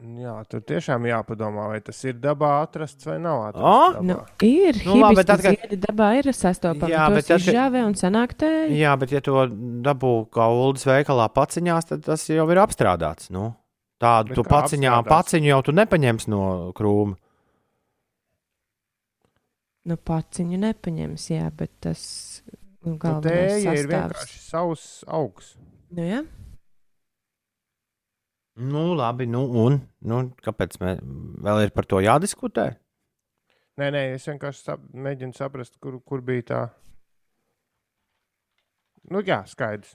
Jā, tur tiešām jāpadomā, vai tas ir dabā atrasts vai nav atrasts. dabā. Nu, ir Nu, labi, bet kad- ziedi dabā ir sastopami. Jā, bet tas ir žāvē un sanāk tēji. Jā, bet ja to dabū kā ULDS veikalā paciņās, tad tas jau ir apstrādāts. Nu. Tādu Bet tu paciņā, apstrādāts? paciņu jau tu nepaņemsi no krūma. Nu, paciņu nepaņems, jā, bet tas nu, Nu, galvenais tēja ir vienkārši savs augs. Nu, jā. Nu, labi, nu, un nu, kāpēc mēs vēl ir par to jādiskutē? Nē, nē, es vienkārši sap, mēģinu saprast, kur, kur bija tā. Nu, jā, skaidrs.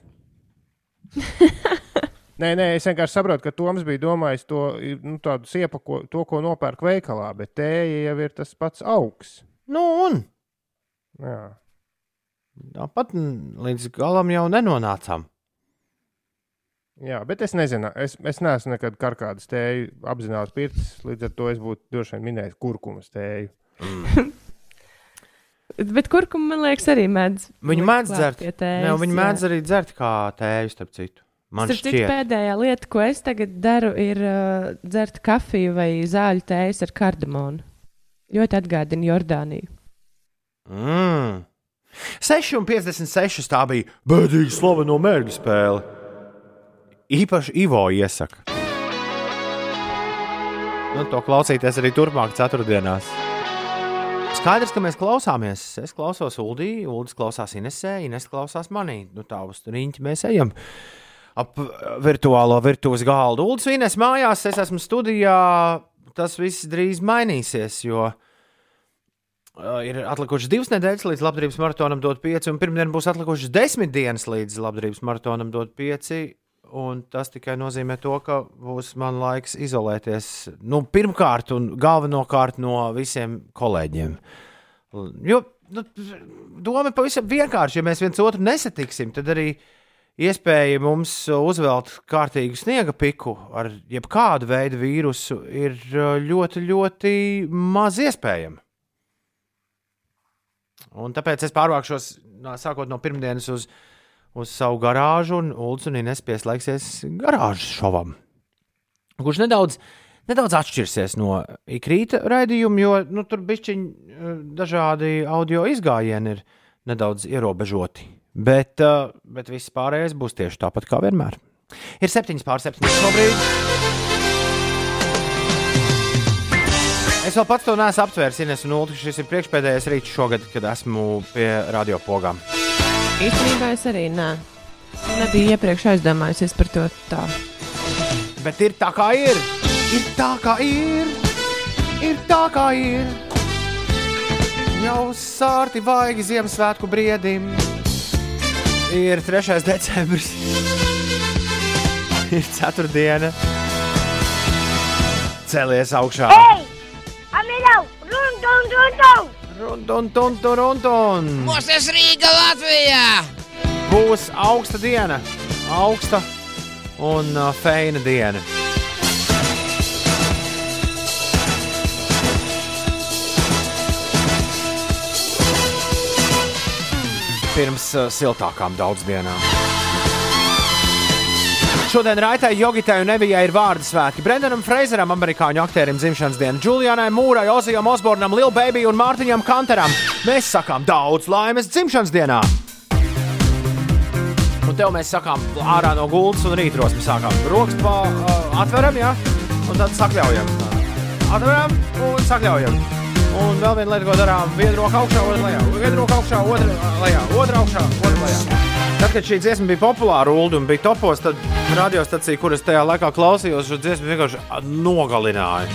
nē, nē, es vienkārši saprotu, ka Toms bija domājis to nu, tādu siepu, ko, to, ko nopērk veikalā, bet tēja jau ir tas pats augs. Nu, un Jā. tāpat līdz galam jau nenonācām. Jā, bet es nezinu, es, es neesmu nekad karkādas tēju apzināti pircis. Līdz ar to es būtu droši vien minējis kurkumas tēju. Bet kurkumu, man liekas, arī mēdz. Viņi mēdz dzert. tējas, Ne, viņi jā. mēdz arī dzert kā tēju, starp citu. Man Starp citu, pēdējā lieta, ko es tagad daru, ir uh, dzert kafiju vai zāļu tējas ar kardamonu. Ļoti atgādina Jordāniju. mm. 6,56 tā bija bēdīga slaveno mērķa spēle. Īpaši Ivo iesaka. Nu, to klausīties arī turpmāk, ceturtdienās. Skaidrs, ka mēs klausāmies. Es klausos Uldī, Uldis klausās Inesē, Ines klausās manī. Nu, tā uz rīņķi mēs ejam. Ap virtuālo virtuves galdu. Uldis Ines mājās, es esmu studijā. Tas viss drīz mainīsies, jo ir atlikušas divas nedēļas līdz labdarības maratonam dot pieci, un pirmdien būs atlikušas desmit dienas līdz labdarības maratonam dot pieci. Un tas tikai nozīmē to, ka būs man laiks izolēties. Nu, pirmkārt, un galvenokārt no visiem kolēģiem. Jo nu, doma ir pavisam vienkārša. Ja mēs viens otru nesatiksim, tad arī iespēja mums uzvelt kārtīgu sniega piku ar jebkādu veidu vīrusu ir uh, ļoti, ļoti maz iespējama. Un tāpēc es pārvākšos no, sākot no pirmdienas uz, uz savu garāžu, un Ulus un Ines pieslēgsies garāžas šovam. Kurš nedaudz, nedaudz atšķirsies no ikrīta raidījuma, jo nu, tur bišķiņi dažādi audio izgājieni ir nedaudz ierobežoti. Bet, uh, bet viss pārējais būs tieši tāpat kā vienmēr. Ir 7 pār 7 šobrīd. Es vēl pats to neesmu aptvērs, Ines un Ulu. Šis ir priekšpēdējais rīts šogad, kad esmu pie radiopogām. Īstenībā es arī nē. Nebiju iepriekš aizdomājusies par to tā. Bet ir tā, kā ir. Ir tā, kā ir. Ir tā, kā ir. Jau sārti vaigi Ziemassvētku briedim. Ir 3. decembris. ir 4. diena. Celies augšā. Ei! Amilau! Run, run, run, run! Tun, rundun. Mūsēs Rīga Latvijā! Būs augsta diena. Augsta un uh, feina diena. Pirms uh, siltākām daudzdienām. Šodien Raitai, Jogitai un Evijai ir vārdu svētki. Brendanam Freizeram, amerikāņu aktierim, dzimšanas diena, Julianai Mūrai, Ozijam Osbornam, Lil Baby un Mārtiņam Kanteram. Mēs sakām daudz laimes dzimšanas dienā! Un tev mēs sakām, ārā no gultas un rītros mēs sākām rokas pa, uh, atveram, ja? un tad sakļaujam. Atveram un sakļaujam. Un vēl viena lieta, ko darām, viena roka augšā, otra lejā. Viena roka augšā, otra lejā, otra augšā, otra lejā. Tad, kad šī dziesma bija populāra un bija topos, tad radiostacija, kuras tajā laikā klausījos, šo dziesmu vienkārši nogalināja.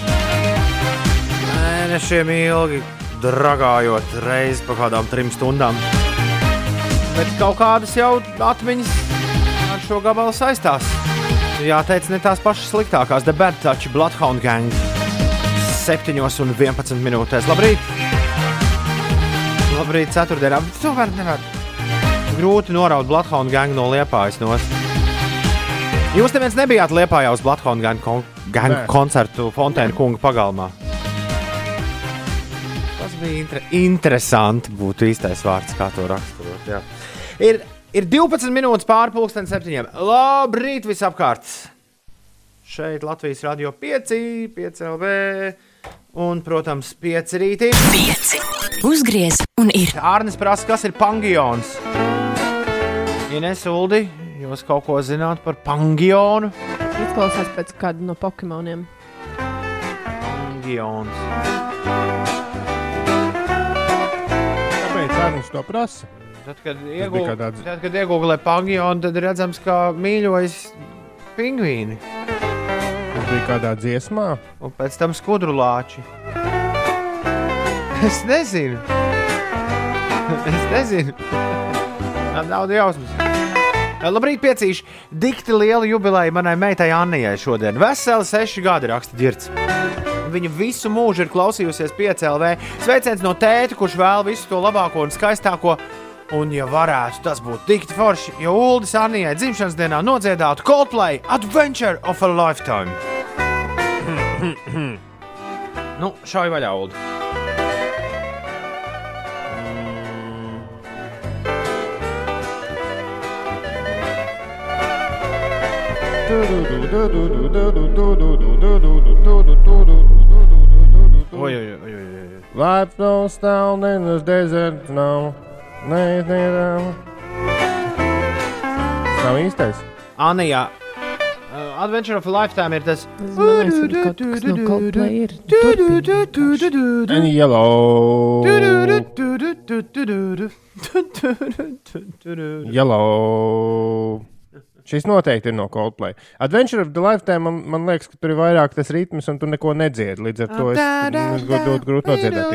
Mēnešiem ilgi dragājot reizi pa kādām trim stundām. Bet kaut kādas jau atmiņas ar šo gabalu saistās. Jāteic, ne tās pašas sliktākās. The Bad Touch, Bloodhound Gang. 7 un 11 minūtēs. Labrīt! Labrīt, ceturtdienā. Tomēr nevar. Grūti noraut Bloodhound Gang no Liepājas. Nos. Jūs neviens nebijāt Liepājā uz Bloodhound Gang, kon gang koncertu Fontēna kunga pagalmā. Tas bija inter interesanti, būtu īstais vārds, kā to raksturot. jā. Ir, ir 12 minūtes pārpusdienas septiņiem. Labrīt, visapkārt! Šeit Latvijas radio 5, 5 LV un, protams, 5 rītī. 5. Uzgriez un ir. Ārnis prasa, kas ir pangions. Ines Uldi, jūs kaut ko zināt par pangionu? Izklausās pēc kāda no Pokemoniem. Pangions. Kāpēc Arnēs to prasa? Tad, kad iegūlē tāds- iegūlē pangionu, tad redzams, ka mīļojas pingvīni Tas bija kādā dziesmā. un pēc tam skudru lāči. Es nezinu. Es nezinu. Nav jausmas. Labrīt, piecīši. Dikti liela jubileja manai meitai Annijai šodien. Veseli seši gadi raksta ģirts. Viņa visu mūžu ir klausījusies piecēlē. Sveiciens no tēta, kurš vēl visu to labāko un skaistāko. Un, ja varētu, tas būtu tik forši, ja Ulas Anijai dzimšanas dienā nodziedātu Coldplay Adventure of a Lifetime. nu, šauj vaļā, Ulu. Oi, oi, oi, oi, oi. Life goes down in the desert now. Nē, nē, nē. Tas nav īstais. Anija. Uh, Adventure of a Lifetime ir tas. Es domāju, ka kaut kas no Coldplay ir. Turpini. And yellow. Yellow. Šis noteikti ir no Coldplay. Adventure of the Lifetime man, man liekas, ka tur ir vairāk tas ritms, un tu neko nedziedi. Līdz ar to es, ļoti grūti nodziedāt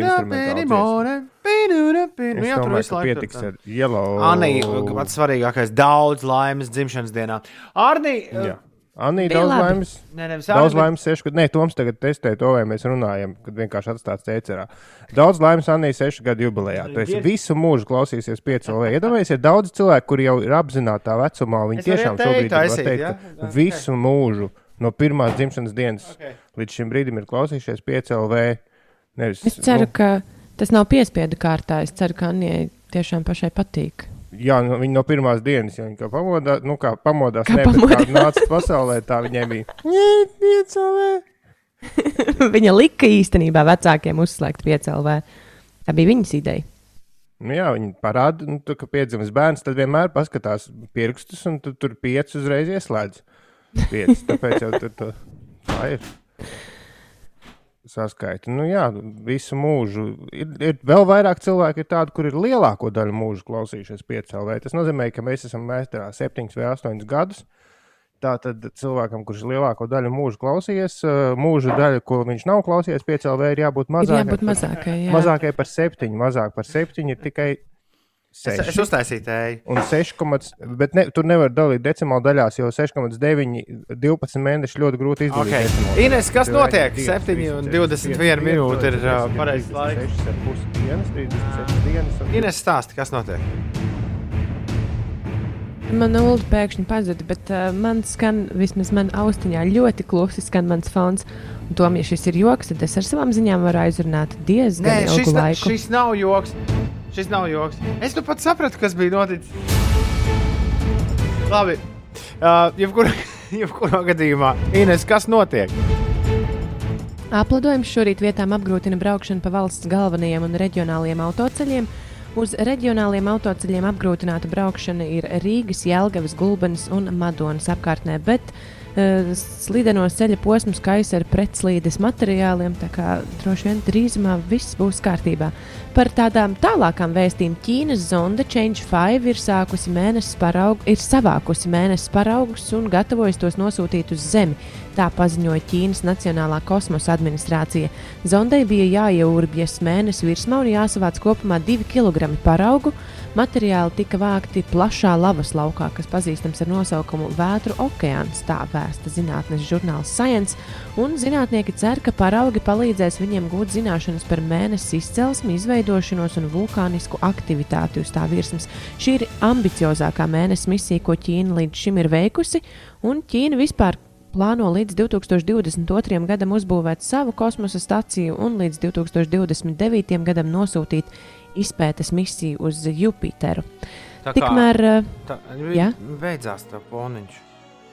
Es jā, tur ka laiku pietiks ar yellow. Anī, pats svarīgākais, daudz laimes dzimšanas dienā. Arnī, Jā. Anī, Bija daudz labi. laimes. Nē, nevis Daudz Arni, laimes, sešu gadu. Nē, Toms tagad testē to, vai mēs runājam, kad vienkārši atstāts teicerā. Daudz laimes Anī, sešu gadu jubilejā. Tu esi visu mūžu klausīsies pieci LV. Iedomājieties, ir daudz cilvēku, kuri jau ir apzināti vecumā. Viņi Es tiešām šobrīd var taisīt, teikt, ja? visu mūžu no pirmās dzimšanas dienas Okay. līdz šim brīdim ir klausījušies pieci LV. Nevis, Es ceru, nu, ka tas nav piespiedu kārtā. Es ceru, ka Anijai tiešām pašai patīk. Jā, nu, viņi no pirmās dienas, ja viņi kā pamodās, nu kā pamodās, Kā ne, bet pamodās. kā nāca pasaulē, tā viņai bija. Nē, pieci LV. Viņa lika īstenībā vecākiem uzslēgt piecēlvē. Tā bija viņas ideja. Nu, jā, viņi parāda, nu, tu, ka piedzimis bērns, tad vienmēr paskatās pirkstus, un tu tur pieci uzreiz ieslēdz. Pieci, tāpēc jau tur tu, tā ir. Saskaita. Nu, jā, visu mūžu. Ir, ir vēl vairāk cilvēku, ir tādi, kur ir lielāko daļu mūža klausījušies piecēlē. Tas nozīmē, ka mēs esam meistarā septiņus vai astoņus gadus. Tātad cilvēkam, kurš lielāko daļu mūža klausījies, ā, mūža daļa, ko viņš nav klausījies, piecēlē, ir jābūt mazākai. jābūt par- mazākai, jā. Mazākai par septiņu, mazāk par septiņu ir tikai Es, seši. es uztaisīju tēju. Un 6, bet ne, tur nevar dalīt decimālu daļās, jo 6,9, 12 mēneši ļoti grūti izdarīt. Okay. Ines, kas notiek? 7 un 21 minūte ir uh, pareizais laiks. 6,5 dienas, 36 dienas. un- Ines stāsta, kas notiek. Mana ulu pēkšņi pazuda, bet uh, man skan, vismaz man austiņā, ļoti klusi skan mans fons. Un Tomēr, ja šis ir joks, tad es ar savām ziņām varu aizrunāt diezgan Nē, ilgu šis, na, laiku. šis nav joks. Šis nav joks. Es nu pat sapratu, kas bija noticis. Labi. Uh, jebkurā, jebkurā gadījumā, Ines, kas notiek? Aplidojums šorīt vietām apgrūtina braukšanu pa valsts galvenajiem un reģionālajiem autoceļiem. Uz reģionāliem autoceļiem apgrūtināta braukšana ir Rīgas, Jēlgavas, Gulbenes un Madonas apkārtnē, bet uh, slideno ceļa posms kaisa ar pretslīdes materiāliem, tā kā droši vien drīzumā viss būs kārtībā. Par tādām tālākām vēstījumiem Ķīnas zonde Change 5 ir, sākusi mēnesis paraugu, ir savākusi mēnesis paraugus un gatavojas tos nosūtīt uz Zemi. Tā paziņoja Ķīnas Nacionālā kosmosa administrācija. Zondei bija jāieurbjas mēnesi virsmā un jāsavāc kopumā 2 kg paraugu. Materiāli tika vākti plašā lavas laukā, kas pazīstams ar nosaukumu Vētru okeāns, tā vēsta zinātnes žurnāls Science. Un zinātnieki cer, ka paraugi palīdzēs viņiem gūt zināšanas par mēnesi izcelsmi, izveidošanos un vulkānisku aktivitāti uz tā virsmas. Šī ir ambiciozākā mēnesis misija, ko Ķīna līdz šim ir veikusi, un Ķīna vispār plāno līdz 2022. gadam uzbūvēt savu kosmosa staciju un līdz 2029. gadam nosūtīt izpētes misiju uz Jupiteru. Tā kā- Tikmēr, eh, Tā, jā? Beidzās tā poniņš.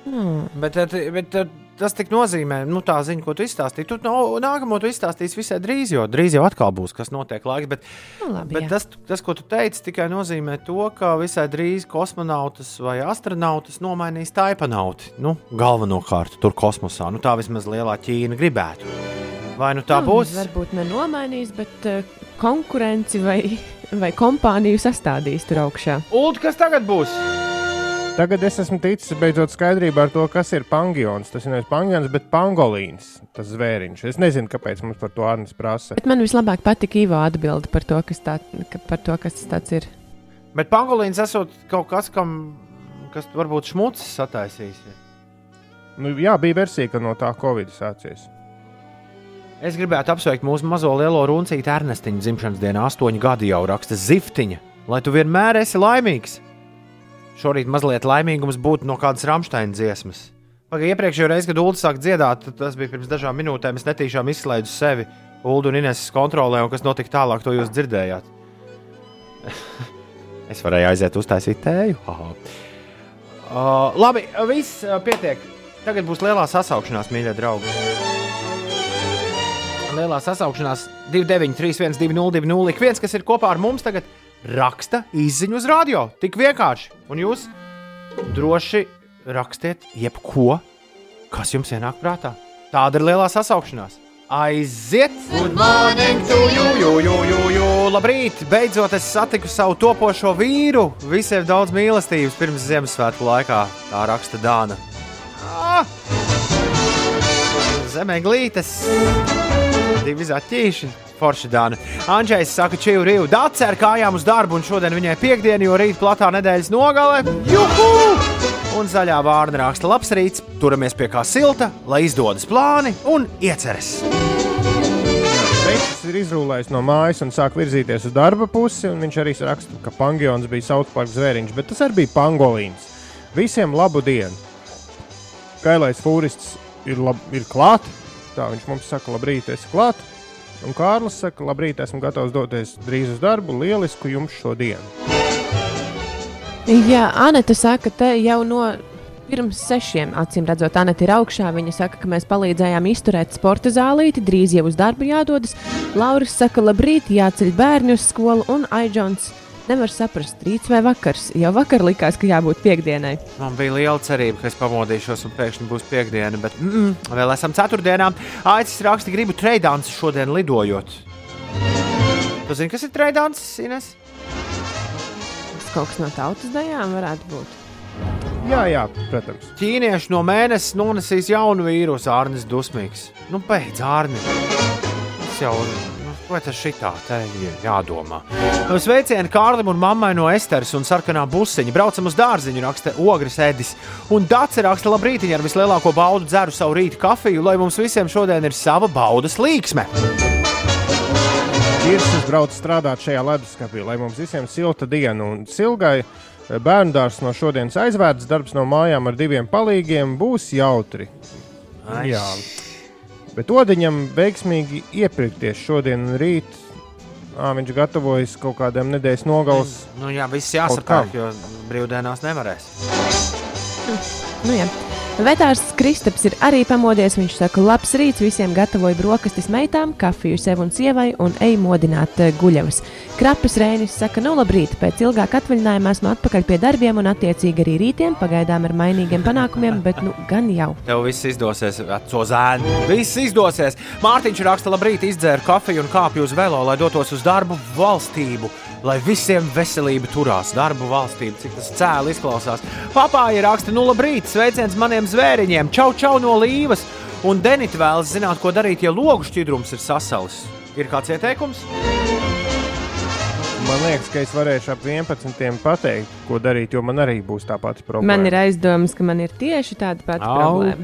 Hmm. Bet, eh, bet eh, tas tik nozīmē, nu, tā ziņa, ko tu izstāstīji. Tu no, nākamo tu izstāstīsi visai drīz, jo drīz jau atkal būs, kas notiek laiks. Bet, Nu, labi, bet jā. tas, tas, ko tu teici, tikai nozīmē to, ka visai drīz kosmonautus vai astronautus nomainīs taipanauti. Nu, galvenokārt tur kosmosā. Nu, tā vismaz lielā Ķīna gribētu. Vai nu tā Nu, būs? Varbūt nenomainīs, bet uh, konkurenci vai, vai kompāniju sastādīs tur augšā. Ulu, kas tagad būs? Tagad es esmu ticis beidzot skaidrībā ar to, kas ir pangions. Tas ir nevis pangions, bet pangolīns. Tas zvēriņš. Es nezinu, kāpēc mums par to Arnēs prasa. Bet man vislabāk patika Ivo atbilde par to, kas, tā, ka, par to, kas tas ir. Bet pangolīns esot kaut kas, kam, kas varbūt šmucis sataisīs. Nu, jā, bija versija, ka no tā Covid sācies. Es gribētu apsveikt mūsu mazo lielo runcīti Ernestiņu dzimšanas dienā, astoņu gadu jau raksta Ziftiņa, lai tu vienmēr esi laimīgs. Šorīt mazliet laimīgums būtu no kādas Rāmsteina dziesmas. Pagaidā iepriekšējā reizē, kad Ulu sāk dziedāt, tas bija pirms dažām minūtēm. Es netīšām izslēdzu sevi Ulu un Ineses kontrolē, un kas notika tālāk, to jūs dzirdējāt. es varēju aiziet uztaisīt tēju. Aha. Uh, labi, viss uh, pietiek. Tagad būs lielā sasaukšanās, mīļie draugi. Lielā sasaukšanās 293, 1202. Ik viens, kas ir kopā ar mums, tagad raksta izziņu uz radio. Tik vienkārši. Un jūs droši rakstiet jebko, kas jums ienāk prātā. Tāda ir lielā sasaukšanās. Aiziet! Good morning to you, you, you, you, you. Labrīt! Beidzot, es satiku savu topošo vīru. Visiem daudz mīlestības pirms Ziemassvētku laikā. Tā raksta Dāna. Ah! Zemē glītes! Divi zaķīši. Forši Dāna. Andrzejs saka, ka čiju rīvu dārza ar kājām uz darbu, un šodien viņai piekdiena, jo rīt platā nedēļas nogale. Juhu! Un zaļā vārna raksta labs rīts, turamies pie kā silta, lai izdodas plāni un ieceres. Veids ir izrūlējis no mājas un sāk virzīties uz darba pusi. un Viņš arī raksta, ka Pangions bija Southpark zvēriņš, bet tas arī bija pangolīns. Visiem labu dienu! Kailais fūrists ir, lab, ir klāt. Tā viņš mums saka, labrīt, esi klāt. Un Kārlis saka, labrīt, esmu gatavs doties drīz uz darbu. Lielisku jums šodienu! Jā, Anita saka, te jau no pirms sešiem, acīm redzot, Anita ir augšā. Viņa saka, ka mēs palīdzējām izturēt sporta zālīti, drīz jau uz darbu jādodas. Lauris saka, labrīt, jāceļ bērni uz skolu, un Aidžons nevar saprast, rīts vai vakars. Jau vakar likās, ka jābūt piekdienai. Man bija liela cerība, ka es pamodīšos un pēkšņi būs piekdiena, bet mm, -mm, vēl esam ceturtdienā. Aicis raksta, gribu treidāns šodien lidojot. Tu zini, kas ir treidāns, Ines? Tas kaut kas no tautas dejām varētu būt. Jā, jā, protams. Ķīnieši no mēneša nonesīs jaunu vīrusu, Arnēs Dusmīgs. Nu, beidz, Arnēs. Tas jau nu, vai tas šitā te ir jādomā. Sveicieni Kārlim un mammai no Esteras un sarkanā busiņa. Braucam uz dārziņu, raksta Ogres Edis. Un Dārsa raksta, labrīt, ar vislielāko baudu dzeru savu rīta kafiju, lai mums visiem šodien ir sava baudas līksme. Kirsis brauc strādāt šajā leduskapī, lai mums visiem silta diena un silgai. Bērnu dārzs no šodienas aizvērts, darbs no mājām ar diviem palīgiem būs jautri. Ai. Jā, bet Odiņam veiksmīgi iepirkties šodien un rīt. Ā, viņš gatavojas kaut kādiem nedēļas nogalas. Nu, jā, viss jāsapērk, jo brīvdienās nevarēs. Nu, jā. Vetārs Kristaps ir arī pamodies. Viņš saka, labs rīts visiem gatavoja brokastis meitām, kafiju sev un sievai un ej modināt eh, guļavas. Krapis Rēnis saka, nu labrīt, pēc ilgāka atvaļinājuma esmu atpakaļ pie darbiem un attiecīgi arī rītiem, pagaidām ar mainīgiem panākumiem, bet nu gan jau. Tev viss izdosies, veco zēnu. Viss izdosies. Mārtiņš raksta, labrīt, izdzēru kafiju un kāpju uz velo, lai dotos uz darbu valstību. Lai visiem veselība turās, darbu valstība, cik tas cēli izklausās. Papāja raksta, nu labrīt, sveiciens maniem zvēriņiem, čau, čau no līvas. Un Denita vēlas zināt, ko darīt, ja logu šķidrums ir sasalis. Ir kāds ieteikums? Man liekas, ka es varēšu ap 11. pateikt, ko darīt, jo man arī būs tā pati problēma. Man ir aizdomas, ka man ir tieši tāda pati problēma.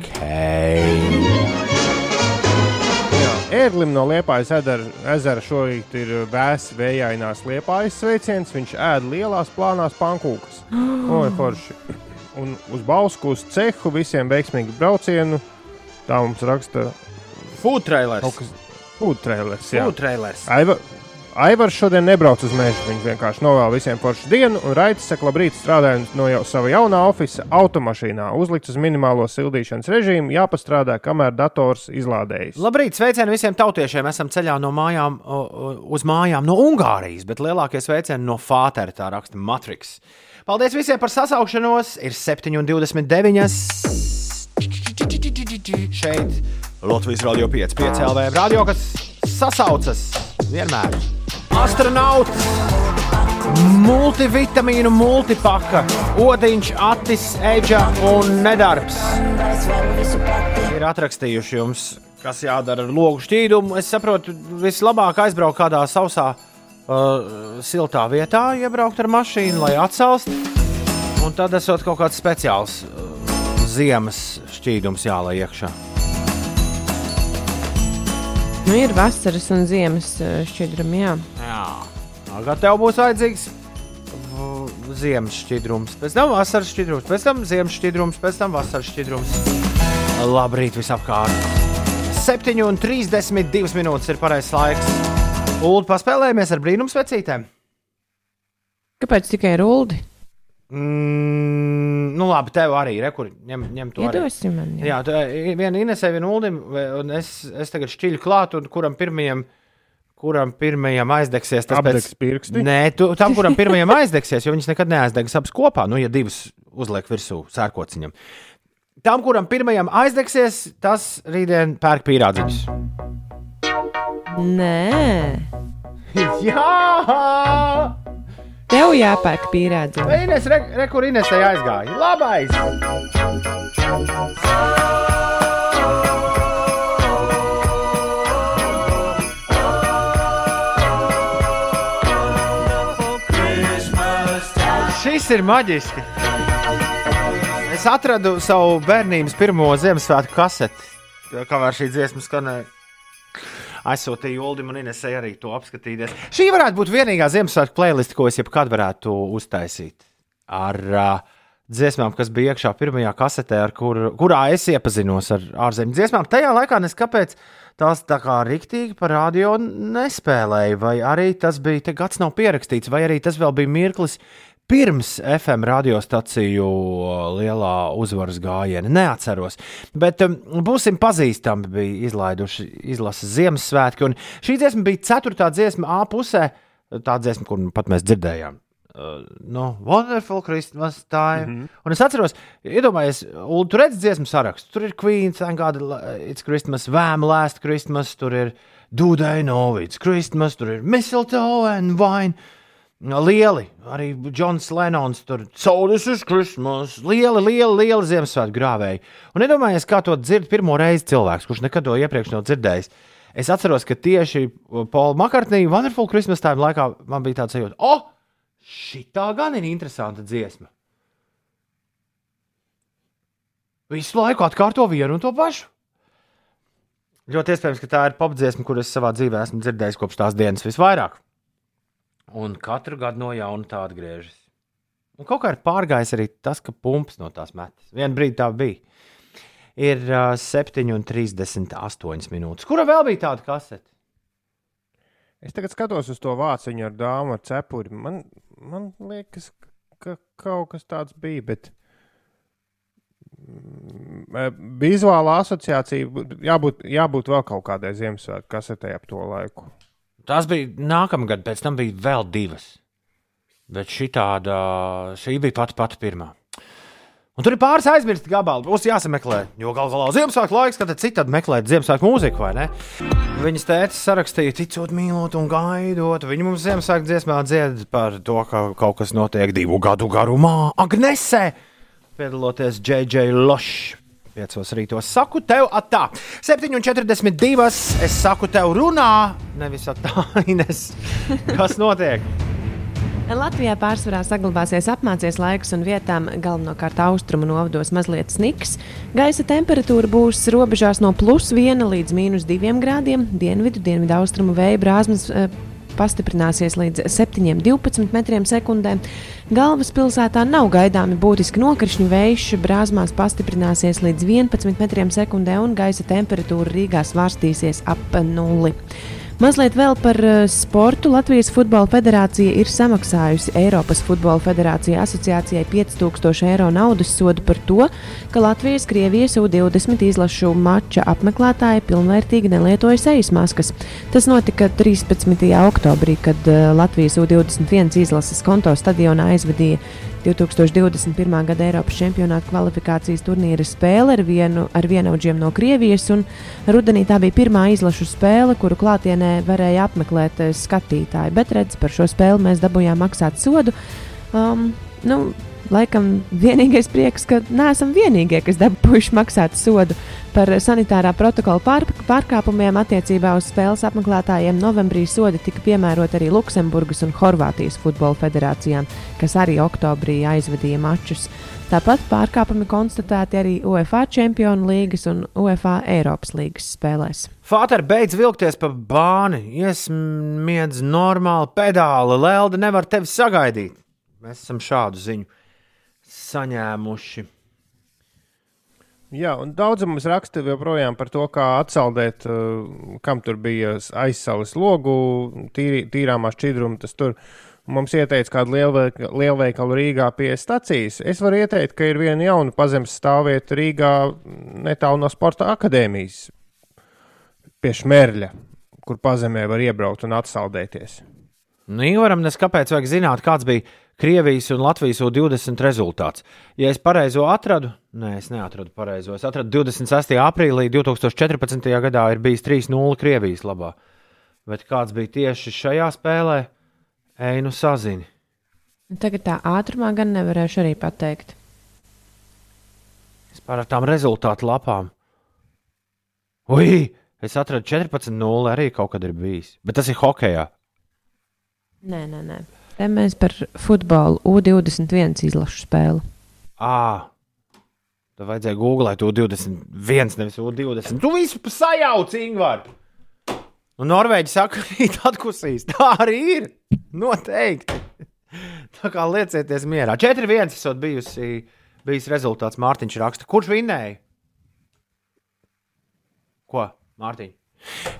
Okay. Ērglim no Liepājas ezera, šorīt ir vēss vējainās Liepājas sveiciens. Viņš ēd lielās plānās pankūkas. Oi, forši. Un uz Bausku uz cehu visiem veiksmīgu braucienu. Tā mums raksta Food trailers. food trailers. jā. Food trailers. Aiva, Aivars šodien nebrauc uz mežu. Viņš vienkārši novēl visiem foršu dienu, un Raits saka, labrīt, strādājot no jau sava jaunā oficiālā automašīnā. Uzlikts uz minimālo sildīšanas režīmu, jāpastrādā, kamēr dators izlādējas. Labrīt, sveicieni visiem tautiešiem. Esam ceļā no mājām uz mājām no Ungārijas, bet lielākie sveicieni no Fātera, tā raksta Matrix. Paldies visiem par sasaukšanos. Ir 7,29. Šeit Latvijas Rādio 5, 5 LV. Radio, kas sasaucas vienmēr. Astronauts, multivitamīnu multipaka, odiņš, atis, eģa un nedarbs. Ir atrakstījuši jums, kas jādara ar logu šķīdumu. Es saprotu, vislabāk aizbraukt kādā sausā, uh, siltā vietā, iebraukt ar mašīnu, lai atcelstu. Un tad esot kaut kāds speciāls uh, ziemas šķīdums jālai iekšā. Nu, ir vasaras un ziemas eh, šķidrumi, jā. Jā, tagad tev būs vajadzīgs v- ziemas šķidrums, pēc tam vasaras šķidrums, pēc tam ziemas šķidrums, pēc tam vasaras šķidrums. Labrīt, visapkārt! 7,32 minūtes ir pareizais laiks. Ulu, paspēlējamies ar brīnumsvecītēm. Kāpēc tikai ruldi? Mm, nu, labi, tev arī ir. Kur ņem, ņem to arī. Iedosim man. Jā. Jā, tu, e, viena Inesē, viena Ulim, un es, es tagad šķiļu klāt, un kuram pirmajam, kuram pirmajam aizdegsies tas Apdegs pirksti? Nē, tu, tam, kuram pirmajam aizdegsies, jo viņas nekad neaizdegs abas kopā, nu, ja divas uzliek virsū sērkociņam. Tam, kuram pirmajam aizdegsies, tas rītdien pērk pīrādziņus. Nē, Jā! Tev jāpērk pierādzi. Vai Ines, re, re, kur Ines te aizgāja? Labais! Šis ir maģiski. Es atradu savu bērnības pirmo Ziemassvētku kaseti, kamēr šī dziesma skanēja. Aizsūtīju Ulimam un Inesai arī to apskatīties. Šī varētu būt vienīgā Ziemassvētku playlist, ko es jebkad varētu uztaisīt. Ar uh, dziesmām, kas bija iekšā pirmajā kasetē, kur, kurā es iepazinos ar ārzemju dziesmām. Tajā laikā es kāpēc tās tā kā rīktīgi par radio nespēlēju, vai arī tas bija, gads nav pierakstīts, vai arī tas vēl bija mirklis pirms FM radiostaciju lielā uzvaras gājiena. Neatceros. Bet um, būsim pazīstami. Bija izlaiduši izlases Ziemassvētki. Un šī dziesma bija ceturtā dziesma A pusē. Tā dziesma, kur pat mēs dzirdējām. Uh, no Wonderful Christmas time. Mm -hmm. Un es atceros, iedomājieties, tu redzi dziesmu sarakstu. Tur ir Queen, Thank God It's Christmas, Vam Last Christmas, tur ir Do They Know It's Christmas, tur ir Mistletoe and Wine. Lieli, arī Džons Lenons tur Solis uz Christmas, lieli, lieli, lieli Ziemassvētku grāvēji. Un iedomājieties, kā to dzird pirmo reizi cilvēks, kurš nekad to iepriekš nav dzirdējis. Es atceros, ka tieši Paula Makartnija Wonderful Christmas time laikā man bija tāds sajūta, oh, šī tā gan ir interesanta dziesma. Visu laiku atkārto vienu un to pašu. Ļoti iespējams, ka tā ir popdziesma, kuras savā dzīvē esmu dzirdējis kopš tās dienas visvairāk. Un katru gadu no jauna tā atgriežas. Un kaut kā ir pārgājis arī tas, ka pumps no tās metas. Vienu brīdi tā bija. Ir uh, 7,38 minūtes. Kura vēl bija tāda kasete? Es tagad skatos uz to vāciņu ar dāmu ar cepuri. Man, man liekas, ka kaut kas tāds bija, bet vizuālā asociācija jābūt, jābūt vēl kaut kādai Ziemassvētku kasetē ap to laiku. Tas bija nākamgad, pēc tam bija vēl divas. Bet šī tāda, šī bija pati pati pirmā. Un tur ir pāris aizmirsti gabali. Būs jāsameklē, jo galu galā Ziemassvētku laiks, kad citādi meklēt Ziemassvētku mūziku, vai ne? Viņas tētis sarakstīja, ticot, mīlot un gaidot. Viņa mums Ziemassvētku dziesmā dzied par to, ka kaut kas notiek divu gadu garumā. Agnesē! Piedaloties JJ Lošs. Piecos rītos saku tev, atā. 7,42. Es saku tev, runā, nevis atā, Ines. Kas notiek? Latvijā pārsvarā saglabāsies apmācies laiks un vietām galvenokārt austrumu novados mazliet sniks. Gaisa temperatūra būs robežās no plus 1 līdz minus 2 grādiem. Dienvidu, dienvidu austrumu vēja brāzmas e, pastiprināsies līdz 7,12 metriem sekundē. Galvaspilsētā nav gaidāmi būtiski nokrišņu vējš, brāzmās pastiprināsies līdz 11 metriem sekundē un gaisa temperatūra Rīgā svārstīsies ap nulli. Mazliet vēl par uh, sportu. Latvijas Futbola Federācija ir samaksājusi Eiropas Futbola Federācija asociācijai 5000 eiro naudas sodu par to, ka Latvijas Krievijas U20 izlašu mača apmeklētāji pilnvērtīgi nelietoja sejas maskas. Tas notika 13. oktobrī, kad uh, Latvijas U21 izlases konto stadionā aizvadīja 2021. gada Eiropas čempionāta kvalifikācijas turnīra spēle ar, vienu, ar vienaudžiem no Krievijas. Rudenī tā bija pirmā izlašu spēle, kuru klātienē varēja apmeklēt eh, skatītāji. Bet redz, par šo spēli mēs dabūjām maksāt sodu. Um, nu, Laikam vienīgais prieks, ka neesam vienīgie, kas dabūjuši maksāt sodu par sanitārā protokola pār, pārkāpumiem attiecībā uz spēles apmeklētājiem. Novembrī sodi tika piemēroti arī Luksemburgas un Horvātijas futbola federācijām, kas arī oktobrī aizvadīja mačus. Tāpat pārkāpumi konstatēti arī UEFA Čempionu līgas un UEFA Eiropas līgas spēlēs. Fāter beidz vilkties pa bāni, iesmiedz normāli pedāli, Lelda nevar tevi sagaidīt. Mēs esam šādu ziņu saņēmuši. Jā, un daudz mums raksta joprojām par to, kā atsaldēt, uh, kam tur bija aizsāles logu, tīri, tīrāmā šķidruma. Tas tur mums ieteica kādu lielveikalu, lielveikalu Rīgā pie stacijas. Es varu ieteikt, ka ir viena jauna pazemes stāvvieta Rīgā netālu no Sporta akadēmijas pie Šmerļa, kur pazemē var iebraukt un atsaldēties. Nu, Ivaram, nes kāpēc vajag zināt, kāds bija Krievijas un Latvijas U20 rezultāts. Ja es pareizo atradu, nē, es neatradu pareizo. Es atradu 26. aprīlī 2014. gadā ir bijis 3-0 Krievijas labā. Bet kāds bija tieši šajā spēlē, ej nu sazini. Tagad tā ātrumā gan nevarēšu arī pateikt. Es par tām rezultātu lapām. Ui, es atradu 14-0 arī kaut kad ir bijis. Bet tas ir hokeja. Nē, nē, nē. Te mēs par futbolu U21 izlašu spēli. À, Tad vajadzēja googlēt U21, nevis U20. Tu visu sajauc, Ingūna! Nu, Norvēģi saka, ka viņi atkusīs. Tā arī ir. Noteikti. Tā kā liecieties mierā. 4-1 esot bijusi, bijis rezultāts. Mārtiņš raksta, kurš vinnēja? Ko, Mārtiņ?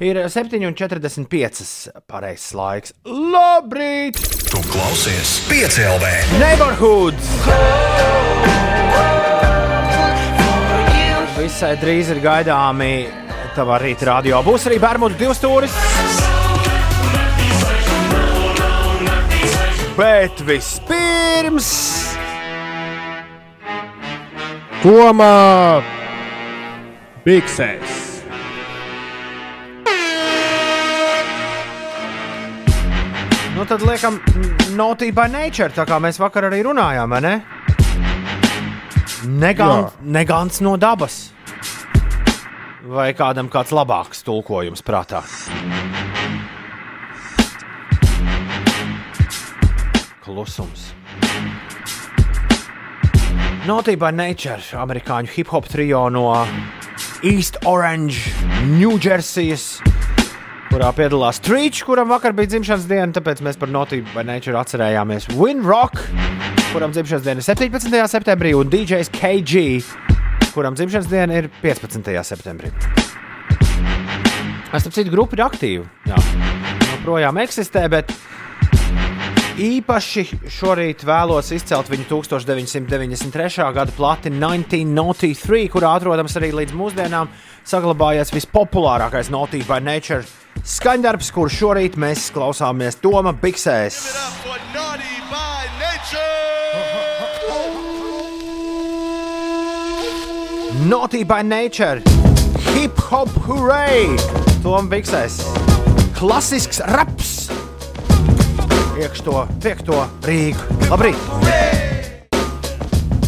Ir 7,45 pareizs laiks. Labrīt! Tu klausies 5 LV! Neighborhoods! Visai drīz ir gaidāmi tavā rīta radio. Būs arī Bermudu divstūris. Bet vispirms Tomā Biksēs. Nu, tad liekam, Naughty by Nature, tā kā mēs vakar arī runājām, vai ne? Negants, negants no dabas. Vai kādam kāds labāks tulkojums prātā? Klusums. Naughty by Nature, amerikāņu hip hop trio no East Orange, Ņūdžersijas kurā piedalās Trīčs, kuram vakar bija dzimšanas diena, tāpēc mēs par Naughty by Nature atcerējāmies Winrock, kuram dzimšanas diena ir 17. septembrī, un DJs KG, kuram dzimšanas diena ir 15. septembrī. Es tam citu grupu ir aktīva. Jā, joprojām eksistē, bet īpaši šorīt vēlos izcelt viņu 1993. gada plati 1993, kurā atrodams arī līdz mūsdienām saglabājies vispopulārākais Naughty by Nature skaņdarbs, kurš šorīt mēs klausāmies Toma Biksēs. Naughty by Nature, hip hop hooray! Toma Biksēs, klasisks raps! Iekšto, piekto Rīgu. Labrīt!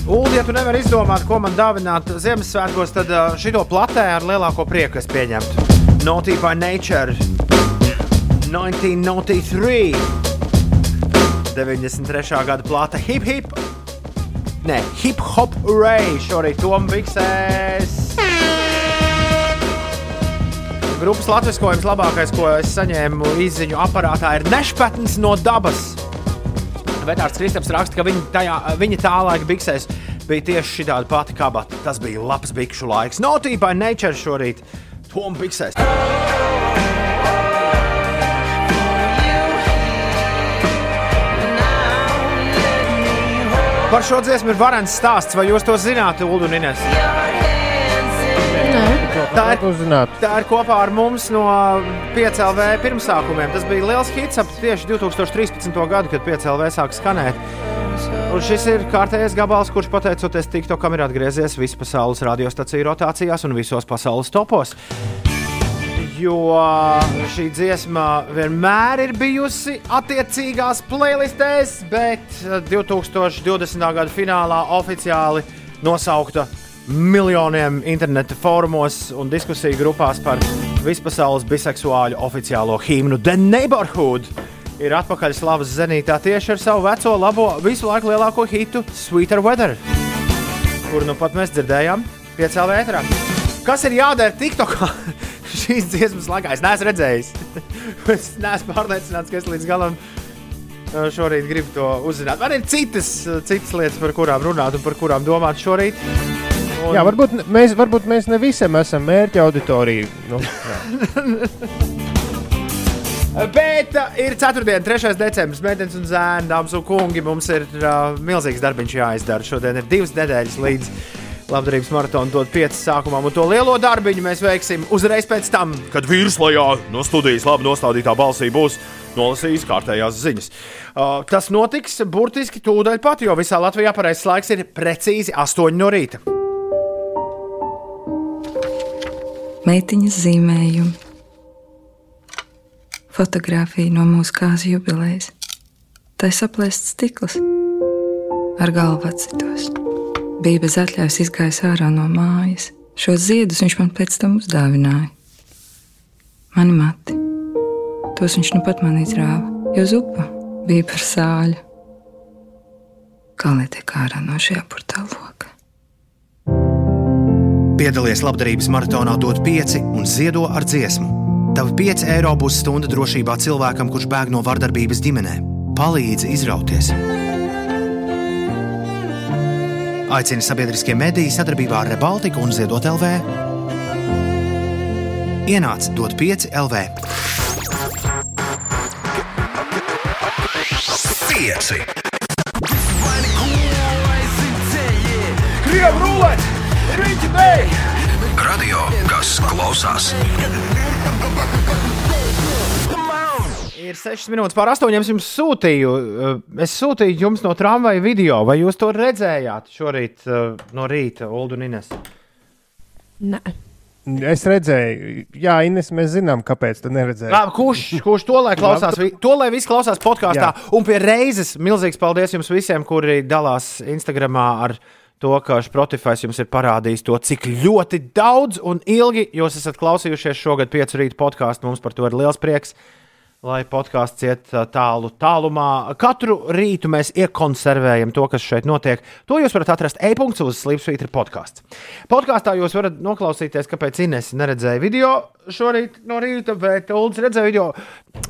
Ulu, ja tu nevari izdomāt, ko man dāvināt Ziemassvētkos, tad šito platē ar lielāko prieku es pieņemtu. Naughty by Nature 1993. 93. gada plata Hip Hip. Nē, Hip Hop Ray. Šorīt Toms Biksēs. Grupas latviskojums labākais, ko es saņēmu izziņu aparātā, ir Nešpatns no dabas. Vetārs Kristaps raksta, ka viņa, tajā, viņa tā laika biksēs bija tieši šī tāda pati kabata. Tas bija labs bikšu laiks. Naughty by Nature šorīt Toms Biksēs. Par šo dziesmu ir varants stāsts, vai jūs to zināt, Ulu un Ines? Tā ir, tā ir kopā ar mums no 5LV pirmsākumiem. Tas bija liels hits ap tieši 2013. gadu, kad 5LV sāka skanēt. Un šis ir kārtējais gabals, kurš pateicoties TikTokam ir atgriezies visu pasaules radiostaciju rotācijās un visos pasaules topos. Jo šī dziesma vienmēr ir bijusi attiecīgās playlistēs, bet 2020. gada finālā oficiāli nosaukta miljoniem interneta fórumos un diskusiju grupās par vispasaules biseksuāļu oficiālo himnu The Neighborhood. Ir atpakaļ slavas zenītā tieši ar savu veco, labo, visu laiku lielāko hitu Sweeter Weather, kuru nu pat mēs dzirdējām piecēlā vētrā. Kas ir jādara TikTokā šīs dziesmas laikā? Es neesmu redzējis. es neesmu pārliecināts, ka es līdz galam uh, šorīt gribu to uzzināt. Man ir citas, citas lietas, par kurām runāt un par kurām domāt šorīt. Un... Jā, varbūt mēs, varbūt mēs ne visiem esam mērķa auditorija. Nu, Bet uh, ir 4. un 3. decembris, meitenes un zēni, dāmas un kungi. Mums ir uh, milzīgs darbiņš jāizdara. Šodien ir divas nedēļas līdz labdarības maratona dod 5 sākumam, un to lielo darbiņu mēs veiksim uzreiz pēc tam, kad vīruslajā no studijas labi nostādītā balsī būs nolasījis kārtējās ziņas. Uh, tas notiks burtiski tūdaļ pat, jo visā Latvijā pareizais laiks ir precīzi 8 no rīta. Meitiņas zīmējumi, fotografija no mūsu kāzu jubilejas. Tā ir saplēsts stikls ar galvu atsitos. Bija bez atļaujas izgājis ārā no mājas. Šos ziedus viņš man pēc tam uzdāvināja. Mani mati, tos viņš nu pat man izrāva, jo zupa bija par sāļu. Kā lai tiek ārā no šī apurtā loka? Piedalies labdarības maratonā, dod 5 un ziedo ar dziesmu. Tavi 5 eiro būs stunda drošībā cilvēkam, kurš bēg no vardarbības ģimenē. Palīdzi izrauties! Aicini sabiedriskie mediji sadarbībā ar Rebaltiku un Ziedot LV. Ienāc dot 5 LV. 5. Krievu rulēt! Radio, kas klausās. Ir 6 minūtes pār 8. Es jums sūtīju, eh, es sūtīju jums no tramvaja video, vai jūs to redzējāt šorīt eh, no rīta, Ulu un Ines? Nē. Es redzēju, Jā, Ines, mēs zinām, kāpēc tu neredzēji. Labi, kurš, kurš to lai klausās? To lai viss klausās podkāstā. Un pie reizes milzīgs paldies jums visiem, kuri dalās Instagram ar to, ka Spotify jums ir parādījis to, cik ļoti daudz un ilgi jūs esat klausījušies šogad piecu rītu podkāstu. Mums par to ir liels prieks. Lai podkāsts iet ā, tālu tālumā. Katru rītu mēs iekonservējam to, kas šeit notiek. To jūs varat atrast e-punkts uz Slipsvītra podkāsts. Podkāstā jūs varat noklausīties, kāpēc Ines neredzēja video šorīt no rīta, bet Ulas redzēja video.